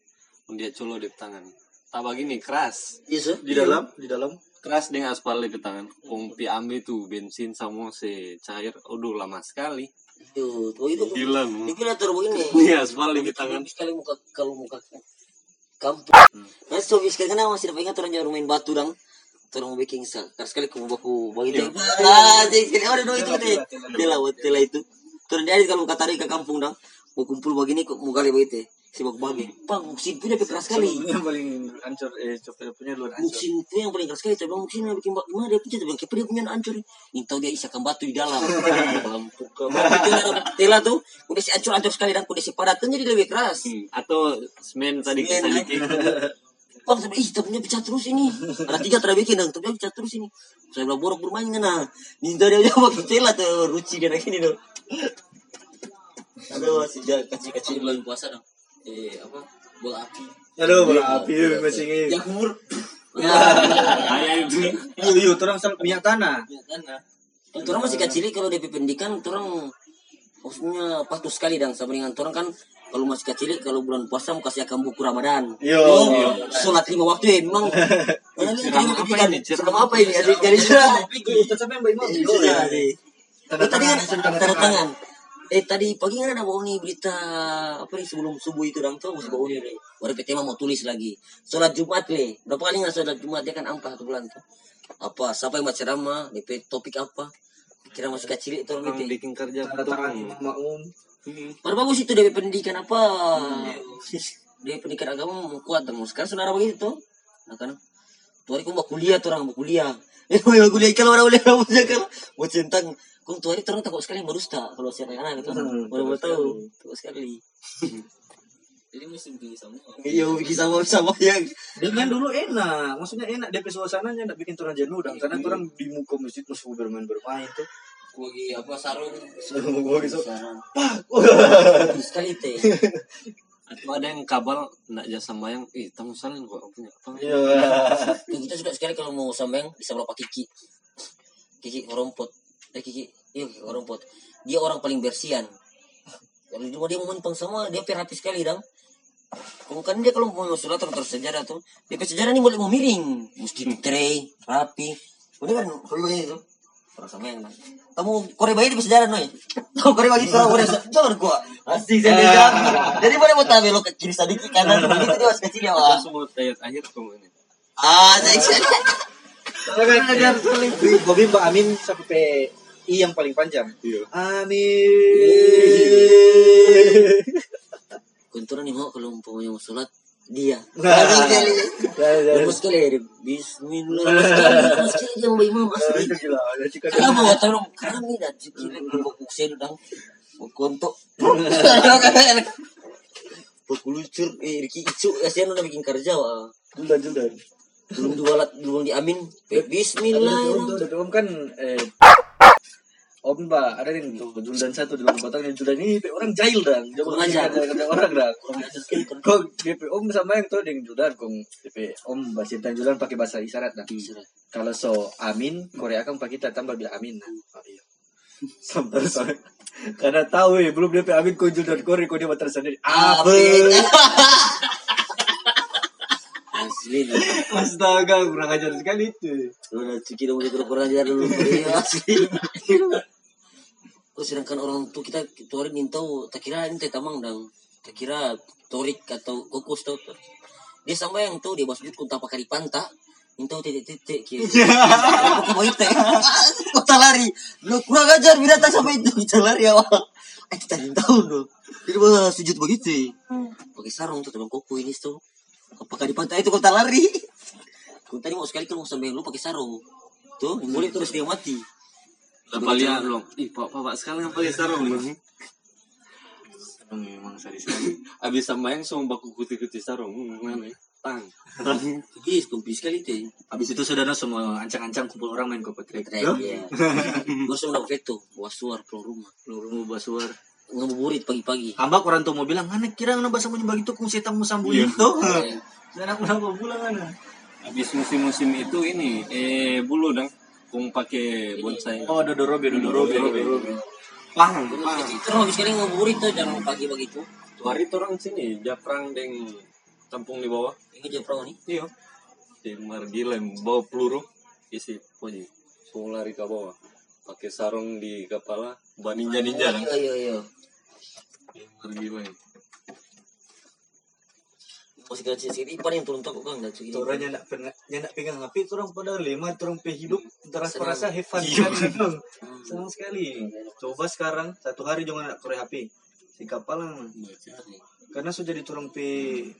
dia colo di tangan tak begini keras Iya sih. Di dalam, di dalam. Keras dengan aspal di tangan pompi ambil tuh bensin sama se cair aduh lama sekali Tuh, tuh itu. gila tuh begini. ini aspal di tangan sekali muka kalau muka kampung. Nah, so sekali kan masih dapat ingat orang jauh main batu dong. Orang bikin sal. Karena sekali kamu baku begitu. Ah, jadi sekali oh no itu deh. Dia lah tela itu. Terus dia kalau tarik ke kampung dong. Mau kumpul begini kok mau kali begitu. Si baku bagi. Bang, musim punya keras sekali. Yang paling hancur, eh, copet punya luar hancur. Muksin itu yang paling keras sekali. Bilang muksin yang bikin gimana dia punya. "Kenapa dia punya hancur. Ini tahu dia isakan batu di dalam. Lampu ke Tela tuh udah si hancur-hancur sekali dan udah si padatnya jadi lebih keras. Hmm, atau semen tadi kita kan? bikin Bang, saya bilang, ih, tapnya pecah terus ini. Ada tiga terakhir bikin, dan tapnya pecah terus ini. Saya bilang, borok bermain kan, Ninja dia aja pakai tela tuh, ruci dia gini tuh. Aduh, si dia kecil-kecil bulan puasa dong. Eh, apa? Bola api. Aduh, bola api ya, masih ini. Jamur. Ya, Ayah itu Iya, iya, orang sama minyak tanah. ya kan. nah. Orang masih kecil kalau DP pendidikan, orang maksudnya patuh sekali dan sama dengan orang kan kalau masih kecil kalau bulan puasa mau kasih akan buku Ramadan. Yo. Oh, sholat lima waktu ya memang. Ceramah apa pendidikan. ini? Ceramah apa ini? Jadi jadi sudah. Ustaz sampai yang baik banget. Iya, sih. Tanda Eh, tadi kan tangan, tanda tangan. Eh tadi pagi kan ada bawa nih berita apa nih sebelum subuh itu dong tuh masih bawa nih. Baru PT mau tulis lagi. Sholat Jumat le. Berapa kali nggak sholat Jumat dia kan ampas satu bulan tuh. Apa siapa yang baca ceramah? DP topik apa? Kira masih kecil itu orang orang DP. bikin kerja tangan makmum. Baru bagus itu DP pendidikan apa? DP pendidikan agama mau kuat dong. Sekarang saudara begitu tuh. Nah kan. Tuh hari mau kuliah tuh orang mau kuliah. Eh mau kuliah kalau orang boleh mau jangan Kau tuh hari terang takut sekali merusta kalau siapa yang anak itu. Baru mau tahu takut sekali. Jadi musim tinggi semua. Iya bikin sama sama yang. Dengan dulu enak, maksudnya enak DP suasananya enggak bikin orang jenuh dan karena orang di muka masjid masuk bermain bermain tuh. Lagi apa sarung. Gua gitu. Bagus sekali teh. atau ada yang kabal nak jasa bayang ih tamu salin kok punya apa Iya. Kita suka sekali kalau mau sambeng bisa bawa Pak Kiki. Kiki Orompot. Eh Kiki, iya Kiki Orompot. Dia orang paling bersihan. Kalau rumah dia mau main sama dia rapi sekali dong. Kalau kan dia kalau mau sholat atau sejarah tuh, dia sejarah ini boleh mau miring, mesti tray, rapi. Ini kan perlu itu. Orang sama yang kamu kore bayi di sejarah noy. Tahu kore bayi orang kore jangan gua. Asik saya lihat. Jadi boleh mau tahu belok ke kiri sedikit kanan. Begitu dia masih kecil ya, Wak. semua tayat akhir kamu ini Ah, saya Kan ajar paling Bobby Mbak Amin sampai I yang paling panjang. Iya. Amin. Kunturan nih mau kalau mau sholat dia. Nah. sekali. Ya. Bismillah. Lemas sekali. Dia mau imam asli. Ya, jika Karena mau tahu kami dah cikir mau kusen. Mau kontok. Mau lucur eh Riki Icu kasihan udah bikin kerja wah. Juldan, Juldan. Belum diwalat belum diamin. Bismillah. Untuk dari Om kan eh Om Mbak, ada yang tuh Juldan satu di dalam kotaknya Juldan ini pe orang jahil dan ajar. kerja kerja orang dah. Kok DP Om sama yang tuh dengan Juldan kong DP Om bahasa Cinta Juldan pakai bahasa isyarat dah. Kalau so amin Korea kan pakai kita tambah bilang amin nah. Oh, iya. Karena tahu ya belum DP amin kok Juldan Korea kok dia batal sendiri. Amin. Asli. nih. Astaga, kurang ajar sekali itu. Udah cuci dulu udah kurang ajar dulu. Iya, asli. Oh, sedangkan orang tua kita tuarin nintau tak kira ini teh tamang dang. Tak kira torik atau kukus tau. tuh. Dia sama yang tuh dia masuk kunta pakai panta. Nintau titik titik kira. Apa mau itu? Kota lari. Lu kurang ajar binatang sampai itu kita lari. Eh kita nintau dong. Jadi bah sujud begitu. Pakai sarung tuh teman koko ini tuh. Apakah di pantai itu kota lari? Kau tadi mau sekali kalau mau sampai lu pakai sarung. Tuh, mulai terus dia mati. Apa lihat belum? Ih, pak, pak, sekali yang pakai sarung belum? Sarung memang sari sekali. Abis sama yang semua baku kuti-kuti sarung. Mana ya? tang Ih, kumpi sekali tuh. Habis itu saudara semua ancang-ancang kumpul orang main kopet trek. Keren ya. Gue sudah veto, bawa suar keluar rumah. Lu basuar. Ngebuburit pagi-pagi. Hamba orang tuh mau bilang, mana kira nggak bahasa bunyi begitu kung setang mau sambunyi itu. Dan aku nggak bilang mana. habis musim-musim itu ini eh bulu dong kung pakai bonsai. Oh, Dodorobe, Dodorobe. pang Terus habis kali ngebuburit tuh jangan pagi begitu. tuh. Hari orang sini japrang deng kampung di bawah. Ini aja perahu nih. iya. Di margilem bawa peluru. Isi poji semua lari ke bawah. Pakai sarung di kepala bawa ninja ninja dong Iya iya di margilem Masih kecil sini paling turun toko kan dan segini. Orang nyak pernah nyak pegang api, orang pada lima, orang pe hidup, terasa perasa heaven kan, senang sekali. Coba sekarang satu hari jangan nak korek HP, si kapalang. Karena sudah jadi orang pe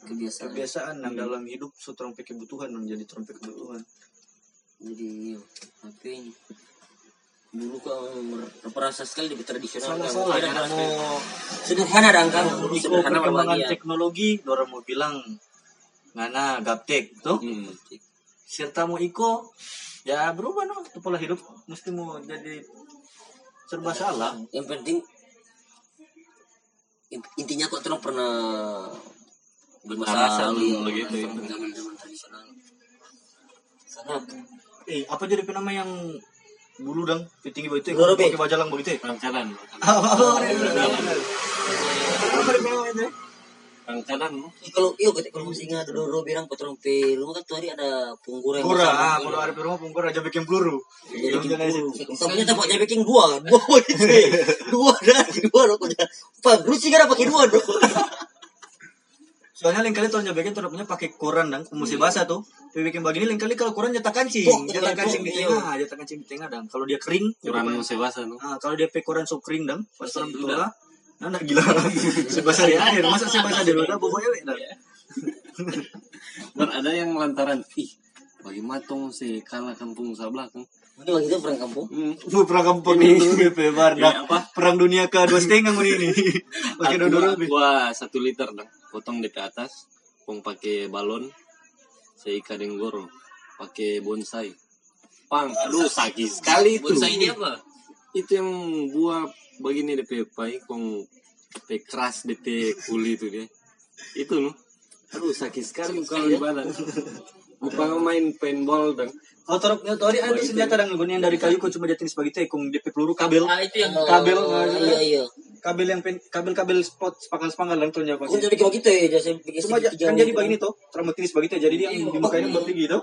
Kebiasaan. kebiasaan nang dalam hidup su orang pe kebutuhan nang jadi orang pe kebutuhan. Jadi. HP ini. Dulu kan merasa sekali di tradisional. Salah-salah, Ada mau sederhana dan kan. Sederhana perkembangan teknologi, orang mau bilang ngana gaptek tuh. hmm. serta mau iko ya berubah no pola hidup mesti mau jadi serba salah Yang penting in- intinya kok terus pernah bermasalah dulu begitu, ya. zaman-zaman tradisional. Sana eh apa jadi nama yang bulu dang tinggi begitu Be. pakai bajalang begitu ya? Eh, kalau iya ketika kalau masih ingat dulu bilang potong pe rumah kan tuh hari ada punggur yang Pura, besar. ah, kalau ada rumah punggur aja bikin peluru. Tapi kita pakai bikin dua, dua begitu. ya. Dua dari dua dong. Pak, lu sih kan pakai dua dong. Soalnya lain kali tuh bikin tuh punya pakai koran dang, mesti basah tuh. Bikin begini lain kali kalau koran nyetak kancing, Pok, nyetak iya, kancing di iya. tengah, nyetak kancing di tengah dang. Kalau dia kering, kurang sebasa no Ah, kalau dia pakai koran so kering dang, pas Basah orang betul. Nah, nah, gila. Sebasa di akhir, masa sebasa di luar, bawa ewek dah. Dan ada yang lantaran ih bagi matong si kalah kampung sebelah kan Ini waktu itu perang kampung. hmm. Perang kampung ini, bebar dah. Iya, apa? Perang dunia ke dua setengah ini. Pakai Aqua, dodoro. aqua satu liter dong potong di atas pong pakai balon saya ikat goro pakai bonsai pang aduh sakit sekali itu Bonsai ini apa? itu yang buah begini DP pai kong DP keras DP kuli itu dia itu no aduh sakit sekali kalau di badan Upang main paintball dong Oh, torok ya, tori ada senjata dan gunian dari kayu kok cuma jatuh sebagai tekung DP peluru kabel. Ah itu yang Kabel, Oh, ah, iya iya. Kabel yang pen, kabel-kabel spot spanggal-spanggal lang tuh nya Aku pakai. jadi bikin begitu ya, jadi bikin Cuma kan jadi gitu. begini tuh, traumatis begitu jadi dia di mukanya bertinggi tuh.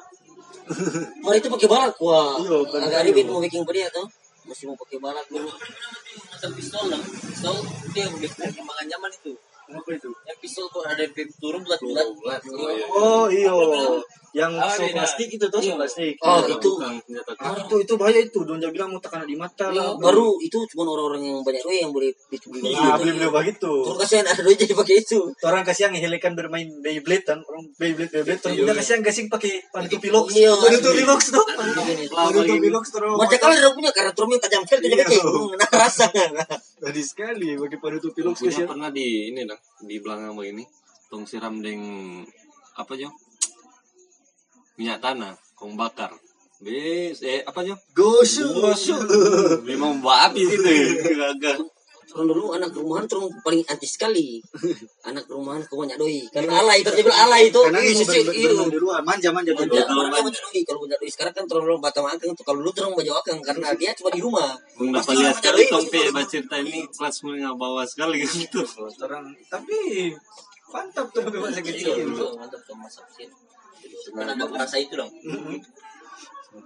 Mari itu pakai balak wah. Iya, kan. Agak ribet mau bikin dia tuh. Masih mau pakai balak dulu. macam pistol lah. Pistol yang udah perkembangan zaman itu. Apa itu? Yang pistol kok ada yang turun bulat-bulat. Oh, iya. Yang Ah, so plastik itu tuh, so Iya. plastik. Oh, Bukan itu. Ah, itu itu bahaya itu. Don bilang mau tekan di mata lah. Baru itu cuma orang-orang yang banyak duit yang boleh beli Nah, beli-beli begitu. Kalau kasihan ada duit jadi pakai itu. Orang kasihan ngehelekan bermain Beyblade kan, orang Beyblade Beyblade terus udah kasihan gasing pakai panutup pilox. Iya, asli. pilox tuh. Panutup pilox terus. Macam kali dia punya karena turun tajam sekali tuh jadi Iya. bikin. Nah, rasa. Tadi sekali pakai panutup pilox kasihan. pernah di ini dong di belakang begini tong siram deng apa jo minyak tanah kong bakar bes eh apa jo Gosok. memang babi itu agak Turun dulu anak rumahan turun paling anti sekali. Anak rumahan kau banyak doi. Karena alay itu bilang alay itu. Karena iya. ber- di luar manja manja Manja, manja. orang banyak doi. Kalau banyak doi sekarang kan turun batang akang tuh. Kalau dulu turun baju akang karena dia cuma di rumah. Dapat lihat orang sekali banyak tong doi, pe itu. baca cerita ini kelas menengah bawah sekali gitu Orang tapi mantap tuh Iya, kecil. betul. Mantap tuh masak ada rasa itu dong.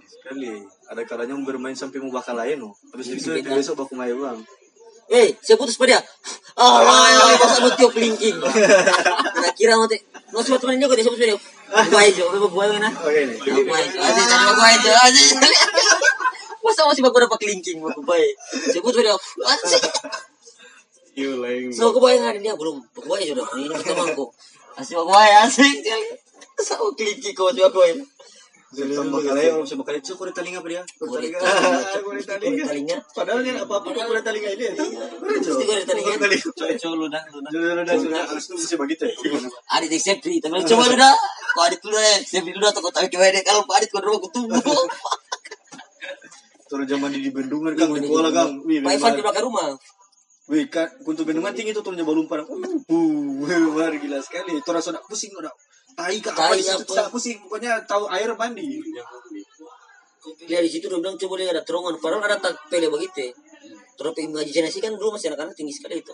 Sekali. Ada kalanya mau bermain sampai mau bakal lain loh. Habis itu Iya. besok baku main uang. Eh, saya putus pada. Ah, lah, masa mau tiup kelingking. Nah, kira mau teh. Mau semua teman juga dia sebut dia. Gua aja, gua gua mana? Gua aja, aja, gua aja, aja. Masa masih baku dapat mau baik. Sebut dia. Asik. Iya lain So, aku bayang ada dia belum. Aku aja udah ini kita mangkuk. Asik aku bayang asik. Sama kelingking kau juga kau ini. Kulit telinga dia? Telinga. Padahal dia apa-apa kok kulit telinga ini. Pasti kulit telinga. Coba mesti begitu ya. Adit tapi coba. Kau Adit atau kau tahu coba deh. Kalau Adit kau dulu. Turun zaman di Bendungan Kang, di Kuala. Wih, Pak Ivan di belakang rumah. Wih, kan kuntu bendungan tinggi tuh turunnya balumpan. Uh, luar gila sekali. Itu rasa udah pusing udah. Tai ke apa Tai apa? Tak pusing. Pokoknya tahu air mandi. Lihat di situ dia bilang coba lihat ada terowongan. Padahal ada tak pele begitu. Terus imajinasi kan dulu masih anak-anak tinggi sekali itu.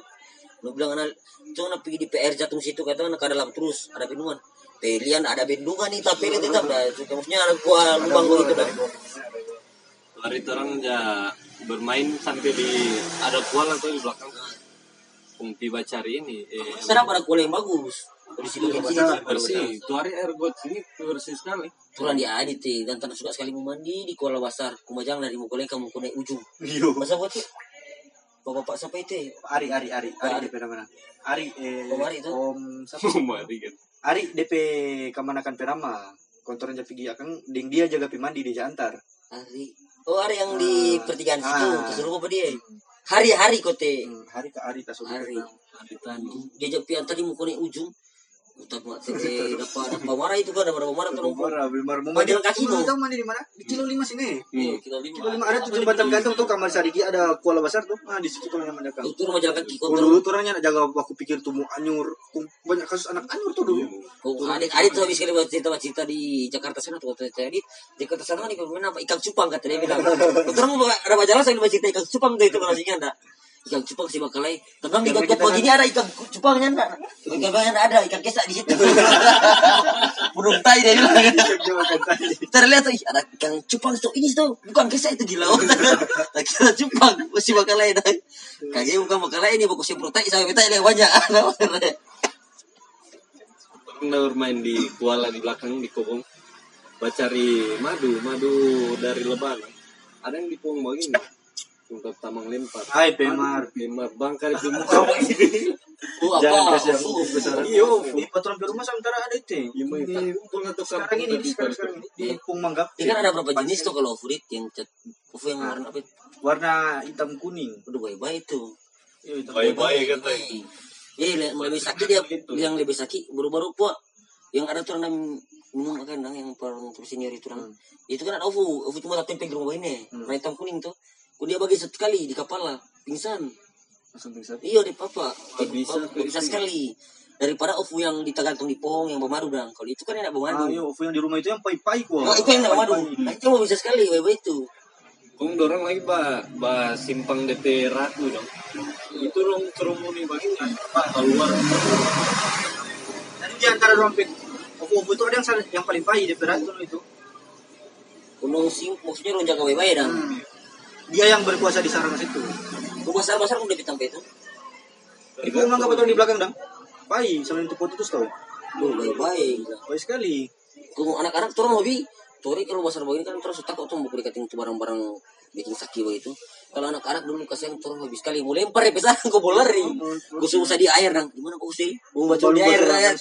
Lu bilang anak, cuma nak pergi di PR jatuh situ kata anak ke dalam terus ada bendungan. Pelian ada bendungan nih tapi dia tetap dah. Itu maksudnya ada gua lubang gua itu dah. Hari itu orang ya bermain sampai di ada kual atau di belakang. Kumpi bacari ini. Eh, Serap ada kuala yang bagus. Di situ kan sini. bersih. Itu hari air got sini bersih sekali. Turun dia adit eh. dan tanah suka sekali mandi di kuala besar. Kumajang dari Mukoleng kamu kena ujung. Iya. Masa buat? Bapak-bapak siapa itu? Ari, Ari, Ari, Ari DP mana? Ari, eh, Om Ari itu? Om siapa? Mari kan. Ari DP Kamanakan Perama. Kontoran Japi Gia kan, ding dia jaga pimandi di Jantar. Hari. Oh, hari yang di pertigaan situ. Ah. Kesuruh apa dia? Hari-hari kote. Hmm, hari ke Hari. Hari tadi. Dia jauh pian tadi mukulnya ujung. Utak mak tete dapat dapat marah itu kan dapat marah tuh. Marah, marah. Mau Mandi mandi kaki Mau lu. tahu mandi di mana? Di Kilo 5 sini. Hmm. Kita lima. Kilo 5 ada tuh jembatan gantung tuh kamar Sarigi ada kuala besar tuh. Nah, di situ tuh yang mendekat. Itu rumah jalan kaki kontrol. dulu tuh orangnya nak jaga aku pikir tuh mau anyur. Banyak kasus anak anyur tuh dulu. Oh, adik adik tuh habis kali buat cerita cerita di Jakarta sana tuh kata adik Jakarta sana nih pemain apa ikan cupang kata dia bilang. Terus ada majalah saya cerita ikan cupang tuh itu maksudnya ada. Ikan cupang si bakalai. Tengah di got begini ada ikan cupangnya enggak. Ikan banyak ada ikan kesak di situ. Burung tai dia bilang. Terlihat tuh ada ikan cupang tuh ini tuh bukan kesak itu gila. Kira cupang masih bakalai dah. Kagak bukan bakalai ini fokusnya protein sampai petai yang banyak. Pernah bermain di kuala di belakang di Kobong. Bacari madu, madu dari lebaran. Ada yang di Pong begini. Untuk tamang lempar. Hai Pemar. Lempar bangkar di muka. Oh Jangan apa? kasih yang Oh, besar. Iya, Di patron ke rumah sementara ada itu. Iya, kumpul atau Sekarang ini sekarang ini di Pung Manggap. Ini kan ada berapa jenis tuh kalau favorit yang cat Ufu yang warna apa? Warna hitam kuning. Udah baik-baik tuh. Iya, Baik-baik katanya. Iya, le- lebih sakit dia yang lebih sakit baru-baru po. Yang ada tuh orang minum kan yang per senior itu orang. Itu kan ada Ufu, Ufu cuma tempel di rumah ini. Warna hitam kuning tuh. Kau dia bagi satu kali di kepala, pingsan. Langsung pingsan. Iya di papa. Bisa, Papa, bisa sekali. Daripada Ufu yang ditagantung di pong yang bermadu dong. Kalau itu kan enak Ah, bermadu. iya, Ofu yang di rumah itu yang pai-pai kok. Oh, itu yang enak bermadu. Nah, itu mau bisa sekali, baik-baik itu. Kung dorang lagi ba, ba simpang DP ratu dong. Itu dong kerumuni begini. Pak keluar. Jadi di antara rompet Ofu Ofu itu ada yang yang paling pai di perat itu. Gunung sing, maksudnya lu jaga baik-baik dong. Hmm. Dia yang berkuasa di sarana situ. Rumah besar-besar udah ditampai itu. Itu memang kapal di belakang dong. Pai sama itu foto terus tau. Duh, baik-baik. Baik sekali. Kalau anak-anak tuh orang hobi, tuh kalau besar begini kan terus takut tuh mau dikating tuh barang-barang bikin sakit begitu. Kalau anak-anak dulu kasihan tuh orang hobi sekali, mau lempar ya pesan kau bola lari. Gue susah di air nang, gimana kau sih? Mau baca di air ya.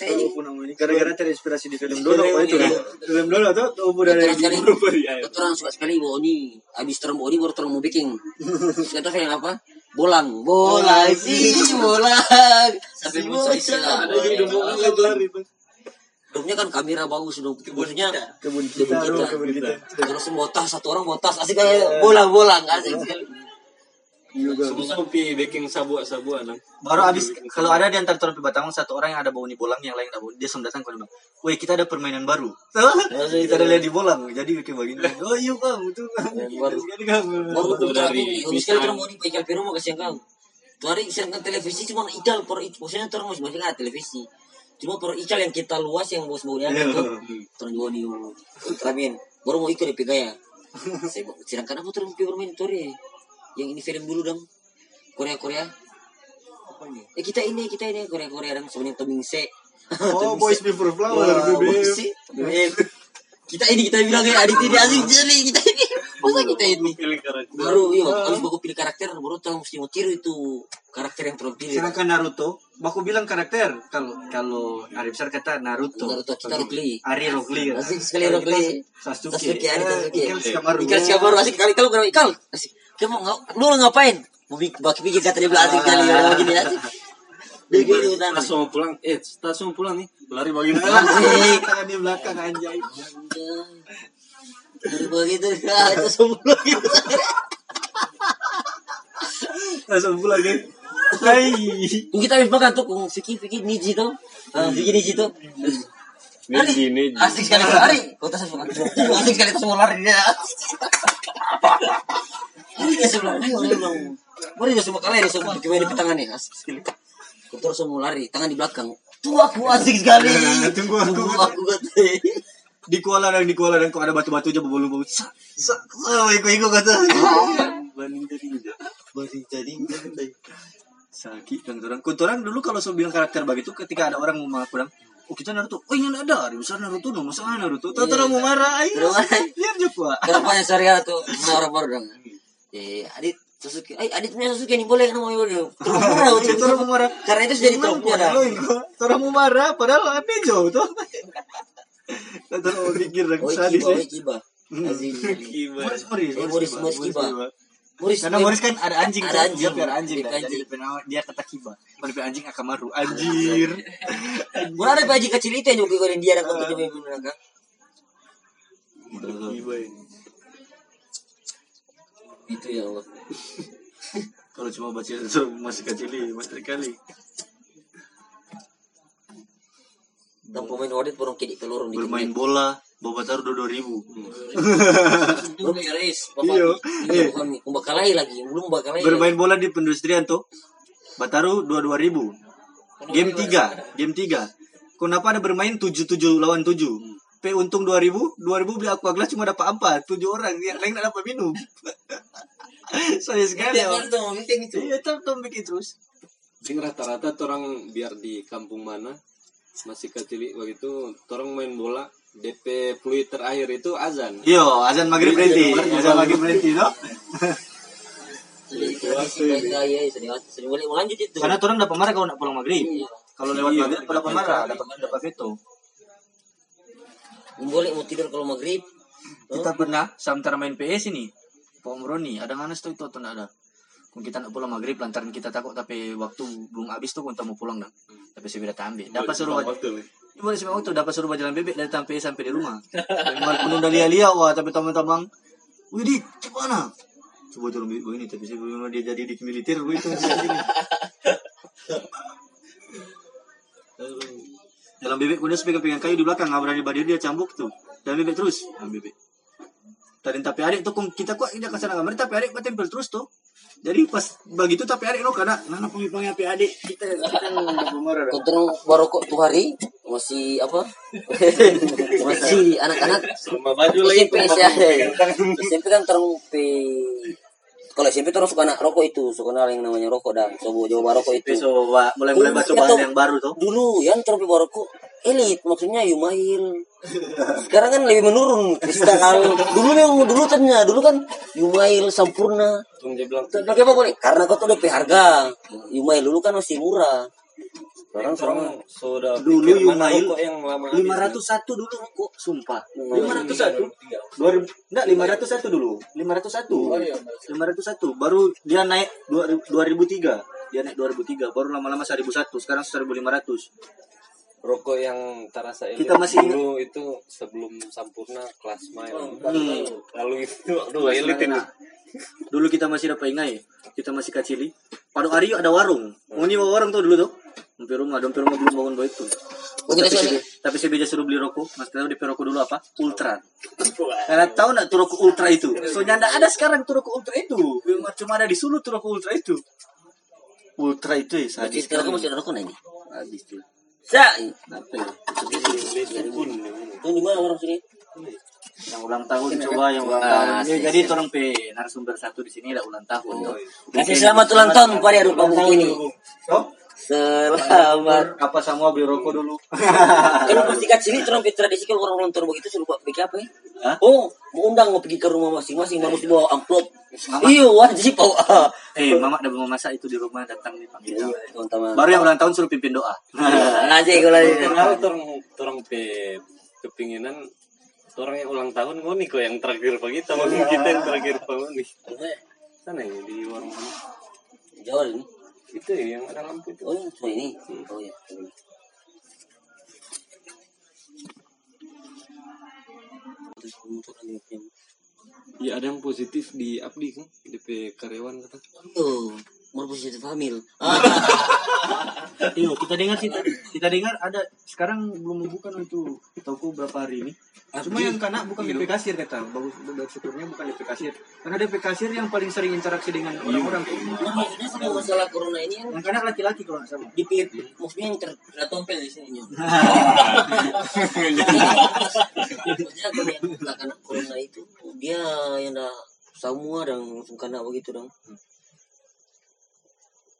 Gara-gara terinspirasi di film Dono apa itu. Film Dono tuh Ofu dari sekali, orang suka sekali bawa ini, habis bawa ini baru terang mau bikin. Kata film apa? Bolang, bolang sih, bolang. Tapi bocah. Ada yang mau lari Hidupnya kan kamera bagus dong. Maksudnya kebun Kebun kita, kebun kita. terus botas satu orang botas asik kayak bolang-bolang asik sekali. Juga. Susu pi baking sabu-sabu nang. Baru habis kalau ada di antara orang Batangan satu orang yang ada bau di bolang yang lain ada bau dia datang ke bang. Woi kita ada permainan baru. kita ada lihat di bolang jadi bikin begini. Oh iya bang itu baru. Sekali bang. Baru Itu dari sekali terus mau di ikan piru mau kasih kau. Tuh hari isikan televisi cuma idal per maksudnya terus masih ada televisi. Cuma per ical yang kita luas yang bos bau dia Iya. itu terus mau di Ultraman. Baru mau ikut di Pegaya. Saya bilang, sedangkan apa terus mau bermain tuh Yang ini film dulu dong. Korea Korea. Eh kita ini kita ini Korea Korea dong sebenarnya Toming Se. Oh boys before flower. BBM. Kita ini kita bilang ya Adit ini asing jeli kita ini. Masa kita ini Pilih karakter. baru iya harus baku pilih karakter baru tahu mesti mau tiru itu karakter yang terpilih. Sedangkan Naruto, aku bilang karakter. Kalau kalau Arif Sar kata Naruto. Naruto, kita Rock Lee. Ari Rock Lee. Asik sekali Rock Lee. Sasuke. Sasuke, Ari Sasuke. Ikal Shikamaru. Ikal Shikamaru asik kali kalau kenapa Ikal asik. Kamu ngap, lu ngapain? Mau baki pikir kata dia bilang asik kali Ah. oh, gini asik. Tas mau pulang, eh mau pulang nih, lari bagian Asik. Tangan di belakang anjay. Dari begitu ah, itu semua gitu. Langsung pulang deh. Hai. Kita habis makan tuh kung Vicky Vicky Niji tuh. Ah, Vicky Niji tuh. Neji, neji. Asik sekali lari. Kau tas semua. Asik sekali tas semua lari dia. Ini sebelum ayo dia bilang. Mari dia semua kalian semua gimana di tangan nih asik sekali. Kau terus semua lari tangan di belakang. Tuh aku asik sekali. Tunggu aku. Tunggu aku kata. Di kuala dan di kuala dan kok ada batu-batu aja berbulu-bulu. Sa, sa, sa, iko-iko kata. Banding enggak. Masih jadi Sakit kan orang. Kunturang dulu kalau saya bilang karakter begitu ketika ada orang mau mengaku oh kita Naruto. Oh ini ada, ada besar Naruto, no masalah Naruto. Tahu orang mau marah, ayo. Terus? Biar juga. Kenapa yang Sarya tuh orang baru dong. Eh, Adit Sasuke, eh Adit punya Sasuke nih boleh mau boleh. Terus orang marah. Karena itu sudah di tropnya dah. Orang mau marah, padahal apa jauh tuh. Orang mau pikir dan Oh, sadis Kiba, Kiba. Azim. Moris, Moris, Moris, Kiba. Moris, Karena Moris kan ada anjing, Ada anjing. dia piara anjing, Dia kan. anjing. jadi dia penawar- dia kata kiba, piara anjing Akamaru, anjir. Mana ada baji kecil itu yang juga dia dan kau tuh benar kan? Itu ya Allah. Kalau cuma baca itu masih kecil ini, masih kali. Dan pemain orang kidik Bermain bola, bawa taruh dua ribu. Belum ya Reis. Iya. Bakalai lagi, belum bakalai. Bermain bola di pendustrian tuh, Bataru dua dua ribu. Game tiga, game tiga. Kenapa ada bermain tujuh tujuh lawan tujuh? P untung dua ribu, dua ribu beli aqua gelas cuma dapat empat, tujuh orang yang lain nggak dapat minum. Saya sekali. Ya. itu. Iya, tetap bikin terus. Jadi rata-rata orang biar di kampung mana masih kecil begitu, orang main bola DP fluid terakhir itu azan. Yo, azan maghrib berhenti, azan maghrib berhenti, no? Itu. Karena orang dapat marah kalau nak pulang maghrib. Iya. Kalau lewat maghrib dapat marah, dapat dapat veto. boleh mau tidur kalau maghrib. Kita pernah sementara main PS ini, Pak Omroni, ada nganes tuh itu atau ada? Kung kita nak pulang maghrib lantaran kita takut tapi waktu belum habis tuh kita mau pulang dah. Tapi saya tidak ambil. Dapat suruh boleh sih waktu dapat suruh jalan bebek dari sampai sampai di rumah. Walaupun udah lia-lia wah tapi teman-teman, wih di mana? Coba jalan bebek begini tapi saya bilang dia jadi di militer itu. Jalan bebek kemudian saya pegang kayu di belakang nggak berani badir dia cambuk tuh. Jalan bebek terus, jalan bebek. Tadi tapi adik tuh kita kok tidak ke sana kamar tapi adik tempel terus tuh. Jadi pas begitu tapi adik lo karena nana pemimpin api adik kita kan pemarah. dah. Kontrol baru kok tuh hari masih apa? masih anak-anak Sama baju lagi. SMP sih ya. SMP kan terung pe kalau SMP terus suka anak rokok itu, suka kenal yang namanya rokok dan coba coba rokok itu. Besok Wak, mulai-mulai baca bahan yang baru tuh. Dulu yang terung pe rokok elit maksudnya Yumail. Sekarang kan lebih menurun kristal. Dulu memang dulu ternyata dulu kan Yumail sempurna. Pakai apa boleh? Karena kau tuh lebih harga. Yumail dulu kan masih murah. Sekarang sekarang orang sudah Dulu Yumail rokok yang lama lima ratus satu dulu kok sumpah. Lima ratus satu? Dua ribu enggak lima ratus satu dulu. lima ratus satu. Lima ratus satu. baru dia naik dua ribu tiga. Dia naik dua ribu tiga baru lama-lama seribu satu. Sekarang seribu lima ratus rokok yang terasa elit Kita masih dulu itu sebelum sempurna kelas main lalu itu aduh elit itu dulu kita masih dapat ingat ya kita masih kecili pada hari ada warung mau nyewa warung tuh dulu tuh Hampir rumah, dompet rumah belum bangun bawa itu. Oh, kita tapi, si, tapi si Beja suruh beli rokok. Mas tahu di rokok dulu apa? Ultra. Karena tahu nak tuh rokok ultra itu? Soalnya ndak ada sekarang tuh rokok ultra itu. Cuma- Cuma ada di Sulu tuh rokok ultra itu. Ultra itu ya, sekarang kamu masih ada rokok ini. Sadis tuh. Sa, itu di mana orang sini? Yang ulang tahun coba yang ulang Ah, tahun. Ya, sih, jadi sih. orang pe narasumber satu di sini ada ulang tahun. Kasih selamat ulang tahun pada Rupa Buku ini. Selamat. Apa semua beli rokok dulu? Kalau pasti kat sini terang tradisi kalau orang ulang tahun begitu suruh buat bikin apa ya? Hah? Oh, mau undang mau pergi ke rumah masing-masing harus bawa amplop. Iya, wajib bawa. Eh, mama udah mau masak itu di rumah datang nih panggil. Iya. Baru yang ulang tahun suruh pimpin doa. Aja kalau orang orang pe kepinginan orang yang ulang tahun ngoni kok yang terakhir pagi sama kita yang terakhir pagi sana ya di warung mana Jawa ini. Itu ya yang ada lampu itu Oh, yang cuma ini. Oh ya. ya ada yang positif di Abdi kan DP karyawan kata Oh, mau positif hamil. Iya, kita dengar sih tadi. Kita dengar ada sekarang belum membuka itu toko berapa hari ini. Cuma yang kena bukan DP kasir kata. Bagus bersyukurnya bukan DP kasir. Karena DP kasir yang paling sering interaksi dengan orang-orang. Maksudnya sama masalah corona ini yang Yang kena laki-laki kalau nggak salah. di pihak maksudnya yang terkena tompel di sini. Maksudnya yang kena corona itu dia yang dah semua dan kena begitu dong.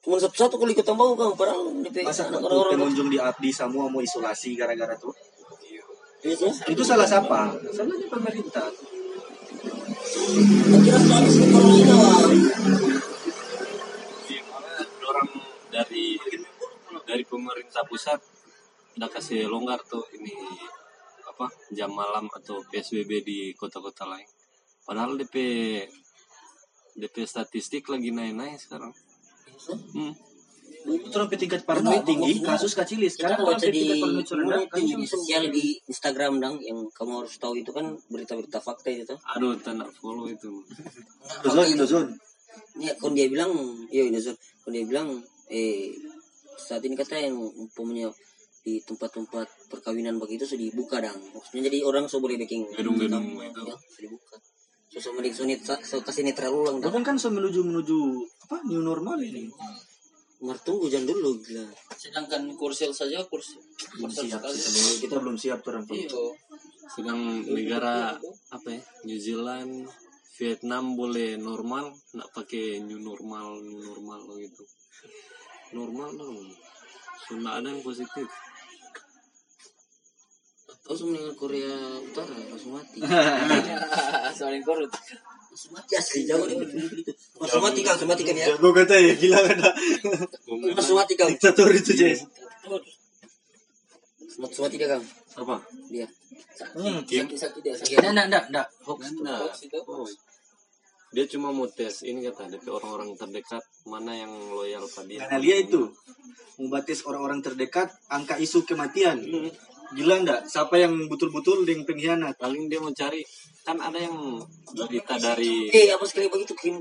Cuma satu-satu kalau ikut tambah kan padahal di pihak Masa orang-orang pengunjung di Abdi semua mau isolasi gara-gara tuh? Iya, sih. Itu salah siapa? Salahnya pemerintah. Kira wah. Iya, orang dari dari pemerintah pusat udah kasih longgar tuh ini apa jam malam atau PSBB di kota-kota lain. Padahal DP DP statistik lagi naik-naik sekarang. Hmm. Itu sampai tingkat paranoid tinggi, kasus. Kita Sekarang baca sampai di tingkat paranoid mana rendah. itu media sosial di Instagram dong yang kamu harus tahu itu kan berita-berita fakta itu tuh. Aduh, tak nak follow itu. Indozone, Indozone. Ya, kalau dia bilang, iya Indonesia, kalau dia bilang, eh saat ini kata yang umpamanya di tempat-tempat perkawinan begitu sudah dibuka dong. Maksudnya jadi orang so boleh bikin Gedung-gedung ya, itu. sudah dibuka. So so mending so, net- so kasih netral ulang. Bahkan kan so menuju menuju apa new normal ini. Mar tunggu jangan dulu gila. Sedangkan kursel saja kursi Belum kursel siap, sekali. kita belum- kita belum siap tuh orang Iya. Sedang negara apa ya? New Zealand, Vietnam boleh normal, nak pakai new normal, new normal gitu. Normal dong. Sudah ada yang positif. Tahu sama Korea Utara langsung mati. Soalnya korut. langsung mati asli jauh dia begitu. Langsung mati kang, langsung mati kan ya. Gue kata ya gila kan Langsung mati kang. Diktator itu Jess. Langsung mati dia kang. Apa? Dia. Hmm. Sakit-sakit dia. Sakit. Enggak, enggak, enggak. Hoax. Hoax itu. Dia cuma mau tes ini kata DP orang-orang terdekat mana yang loyal pada dia. Karena dia itu membatis orang-orang terdekat angka isu kematian. Gila enggak? Siapa yang betul-betul dengan pengkhianat? Paling dia mau cari kan ada yang berita dari Eh, apa sekali begitu dia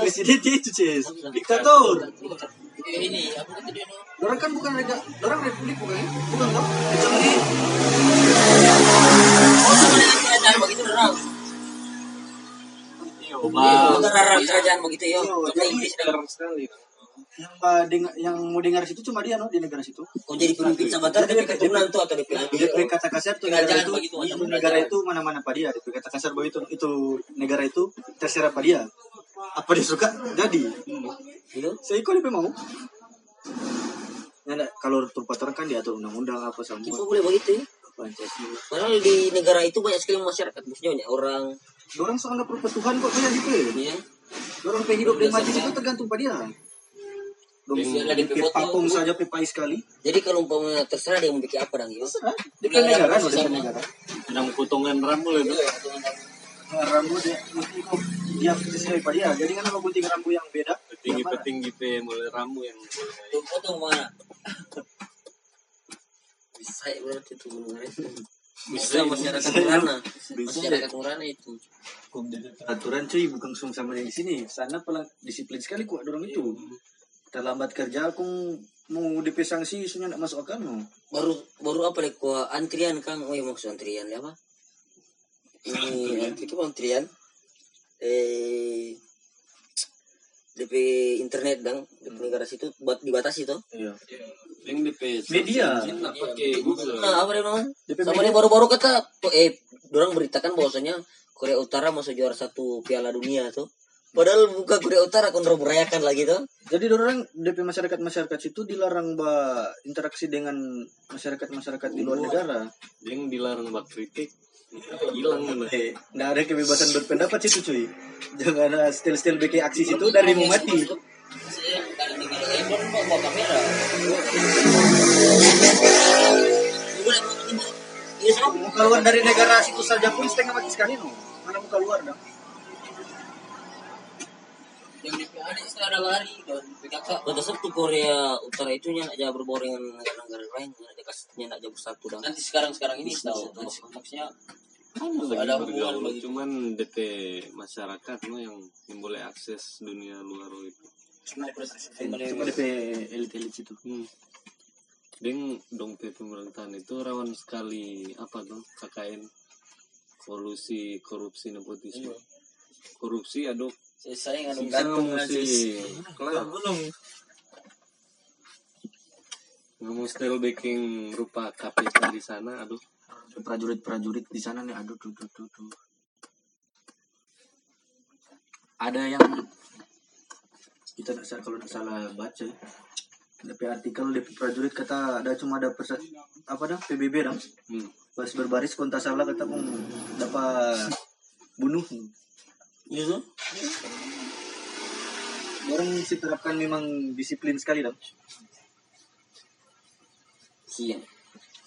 Presiden itu, Jess. Diktator. Eh, Ini apa kata dia? no? Orang kan bukan rega, orang republik bukan ya? Bukan toh? Kecuali Oh, dengan kerajaan begitu orang. Iya, Iya, kerajaan begitu ya. Iya, jadi- Inggris dan sekali. Yang uh, dengar yang mau dengar situ cuma dia no di negara situ. Oh jadi pemimpin sahabat Jadi dari keturunan tuh atau DP Dia kata kasar tuh negara itu, begitu, itu negara itu mana-mana pada dia. Dia kata kasar bahwa itu itu negara itu terserah pada dia. Apa dia suka jadi. Iya. Saya ikut dia mau. Nah, kalau tempat orang kan diatur undang-undang apa Kita semua boleh begitu ya. Pancasila. Padahal di negara itu banyak sekali masyarakat, maksudnya banyak orang. Orang seanggap perpetuhan kok banyak gitu ya. Ya. Orang pe hidup dan mati itu tergantung pada dia. Dong, Bisa di papung saja pe pais sekali. Jadi kalau umpamanya terserah dia mau bikin apa dong ya. Terserah. Di pe negara, di pe negara. Sedang potongan rambut itu. Nah, rambut dia mesti kok dia sesuai pada dia. Jadi kan kalau gunting rambut yang beda, mana? petinggi pe mulai rambut yang. Tuh foto mana? Bisa ya berarti itu gunung itu. Bisa masyarakat Murana. Masyarakat Murana itu. aturan cuy bukan langsung sama yang di sini. Sana pelang disiplin sekali kok orang itu. Terlambat kerja aku mau DP sanksi isunya nak masuk akal no. Baru baru apa deh kok antrian Kang? Oh ya maksud antrian ya apa? Ini antri itu antrian. Eh DP internet dang, DP negara situ buat dibatasi tuh. Iya. Yang DP Media. Nak pakai Google. Nah, apa dia namanya? Sama dia baru-baru kata tuh, eh orang beritakan bahwasanya Korea Utara masuk juara satu Piala Dunia tuh. Padahal buka Korea Utara kon berayakan lagi tuh. Jadi orang DP masyarakat masyarakat situ dilarang ba interaksi dengan masyarakat masyarakat di luar negara. Yang dilarang bak kritik hilang kan nggak ada kebebasan berpendapat situ cuy. Jangan ada stil-stil bikin aksi situ dari mau mati. Mau keluar dari negara situ saja pun setengah mati sekali no. Mana mau keluar dah? Di ada istilah ada lari dan PKK. Pada satu Korea Utara itu nya nak jauh berbaur dengan negara-negara lain, ada kasihnya nak jauh bersatu dan Nanti sekarang sekarang ini tahu. maksudnya ada hubungan cuman DP masyarakat no yang yang boleh akses dunia luar itu. Cuma DP elit-elit situ. hmm. Deng dong pe pemerintahan itu rawan sekali apa dong KKN kolusi korupsi nepotisme. Korupsi aduh Saya saya nggak sisa gantung kelar Belum. nggak mau style baking rupa KPK di sana aduh prajurit-prajurit di sana nih aduh tuh tuh tuh, tuh. ada yang kita nggak salah kalau nggak salah baca DP artikel DP prajurit kata ada cuma ada persa, apa dah PBB dah hmm. baris berbaris kontak salah kata pun dapat bunuh Iya tuh. orang mesti terapkan memang disiplin sekali dah Siang.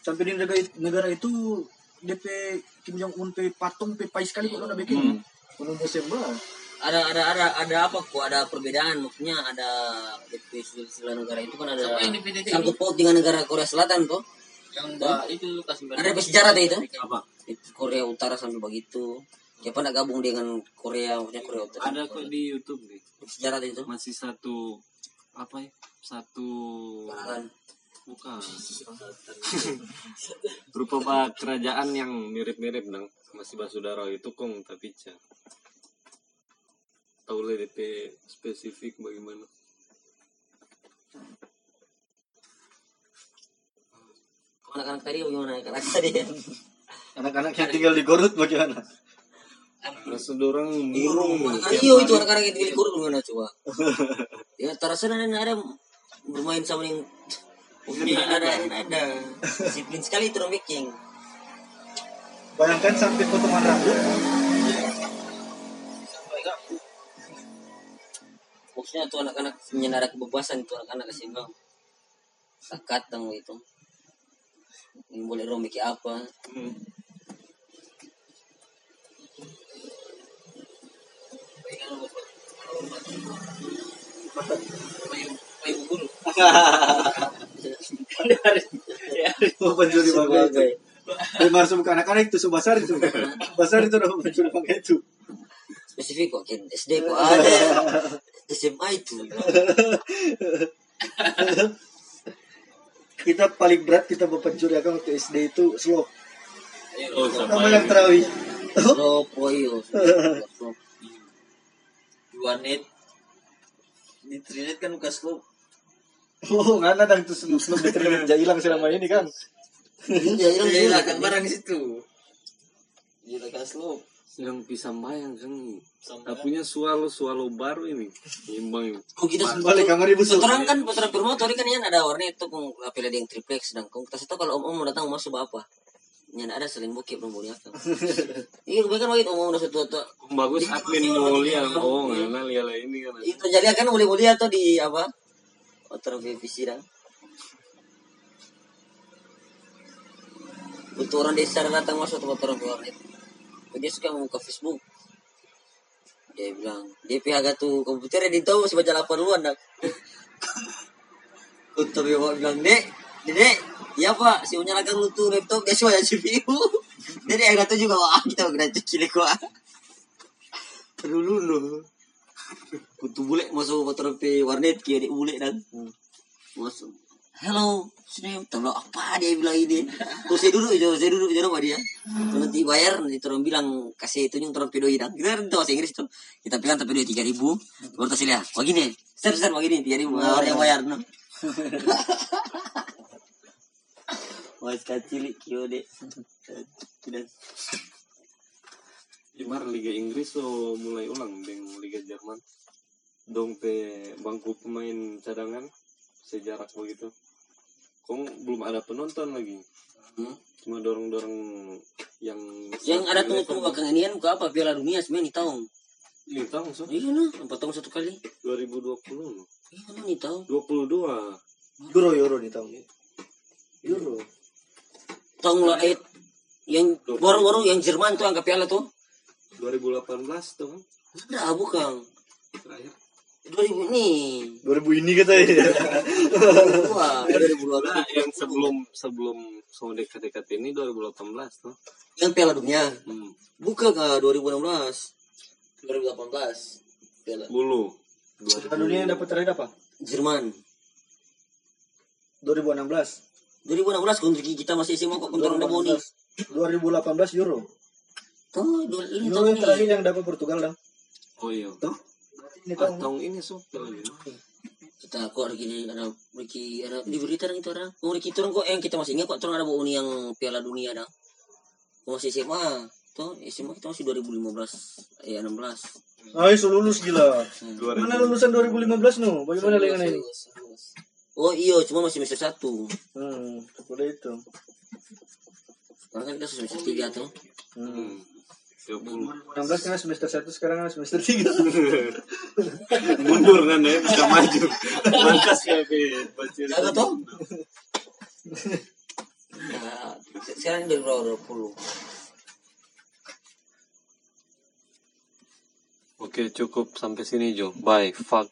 sampai di negara, negara itu DP Kim Jong Un pe patung pe pai sekali kalau nak bikin hmm. musim bah Ada ada ada ada apa kok ada perbedaan maksudnya ada DP sila negara itu kan ada Siapa yang di PDT? sangkut paut dengan negara Korea Selatan tuh. Yang bah, itu kasih Ada DP sejarah tuh itu. apa Itu Korea Utara sampai begitu. Siapa nak gabung dengan Korea maksudnya Korea Utara. ada kok di YouTube nih sejarah itu. masih satu apa ya satu Kan. bukan berupa kerajaan yang mirip-mirip dong masih basudara itu kong tapi cah tahu DP spesifik bagaimana Anak-anak tadi bagaimana? Anak tadi. anak-anak yang tinggal di Gorut bagaimana maksud orang burung Anak-anak iyo itu anak-anak yang tinggal di Kurun bagaimana coba? Ya terasa ada ada bermain sama yang Punya ada ada. disiplin sekali itu orang bayangkan sampai potongan rambut. Maksudnya tuh anak-anak menyadari kebebasan itu anak-anak kesimbang. Sakat dong itu. Ini boleh orang bikin apa? Oh, pencuri bangga itu. Masuk ke anak-anak itu sebasar itu. Basar itu udah pencuri bangga itu. spesifik kok kan SD kok ada SMA itu Kita paling berat kita berpencuri akan waktu SD itu slow. oh Nama yang terawih. Slow poyo Slow. Dua net. Di Trinet kan bukan slow Oh, nggak ada itu slow slow diterima aja hilang selama ini kan. Iya, hilang ya hilang kan barang di situ. Dia kan slow yang pisang bayang kan tak punya sualo sualo baru ini. Imbang ini Kok kita Balik kamar ibu su. Orang kan putra promotor kan yang ada warna itu apel ada yang triplex dan kung. Tas itu kalau om om mau datang masuk apa? Yang ada selain bukit belum boleh apa? Iya kebanyakan waktu om om udah tua tua. bagus admin mulia oh ngana lihat ini kan Itu jadi kan boleh boleh atau di apa? Motor BBC dan. Untuk orang desa datang masuk tempat orang keluar itu. Dia suka membuka Facebook. Dia bilang, DP agak tuh komputernya di tahu masih baca laporan luar dah. Untuk dia bilang, Dek, Dek, iya pak, si menyalakan tuh laptop, dia suara CPU. Jadi agak tuh juga, wah kita kena cekile kok. Dulu lu. Kutu bule masuk motor pe warnet kiri bule dan masuk. Hello, sini tahu apa dia bilang ini. Tuh saya duduk aja, saya duduk sama dia. Terus nanti bayar, nanti orang bilang kasih itu yang orang pedoi dan kita tahu bahasa Inggris tuh. Kita pegang tapi dua tiga ribu. Baru tas lihat, begini, ser ser begini tiga ribu. Orang yang bayar. Mas kecil kio deh. Tidak. Imar Liga Inggris so mulai ulang dengan Liga Jerman. Dong pe bangku pemain cadangan sejarak begitu. Kong belum ada penonton lagi. Hmm. Cuma dorong-dorong yang Yang ada tunggu level. tunggu belakang ini kan ke apa Piala Dunia sebenarnya nih tahun. Ini tahun so Iya nah, empat tahun satu kali. 2020 loh. Iya nah nih tahun. 22. Euro Euro nih tahun Euro Tahun lah eh, yang baru-baru yang Jerman tuh angkat piala tuh. 2018 tuh Ada bukan. terakhir. 2000 nih. 2000 ini kata ya Wah, 2012. Nah, yang sebelum sebelum sama dekat-dekat ini 2018 tuh. Yang Piala Dunia. Hmm. Buka ke 2016. 2018 Piala. Bulu. Piala dunia yang dapat terakhir apa? Jerman. 2016 2016 kontrak kita masih SMA kok kontrak udah boni. 2018 Euro Tuh, ini Euro tahun yang terakhir ini. yang dapat Portugal dah Oh iya. ini Ah, tahun tahun ini so lagi. Kita kok ada gini ada Ricky ada di berita orang itu orang. Oh Ricky turun kok yang kita masih ingat kok turun ada boni yang Piala Dunia dah. Kok masih SMA. Tuh, SMA kita masih 2015 ya 16. Ayo so lulus gila 2000. Mana lulusan 2015 no? Bagaimana dengan ini? Oh iya, cuma masih semester 1. Hmm, udah itu. Sekarang kan kita semester 3 tuh. Hmm. Hmm. 30. 16 kan semester 1 sekarang kan semester 3. Mundur kan ya, bisa maju. Mantas ya, Pi. Bacir. Jaga tuh. Nah, sekarang dari 2020. Oke, cukup sampai sini, Jo. Bye. Fuck.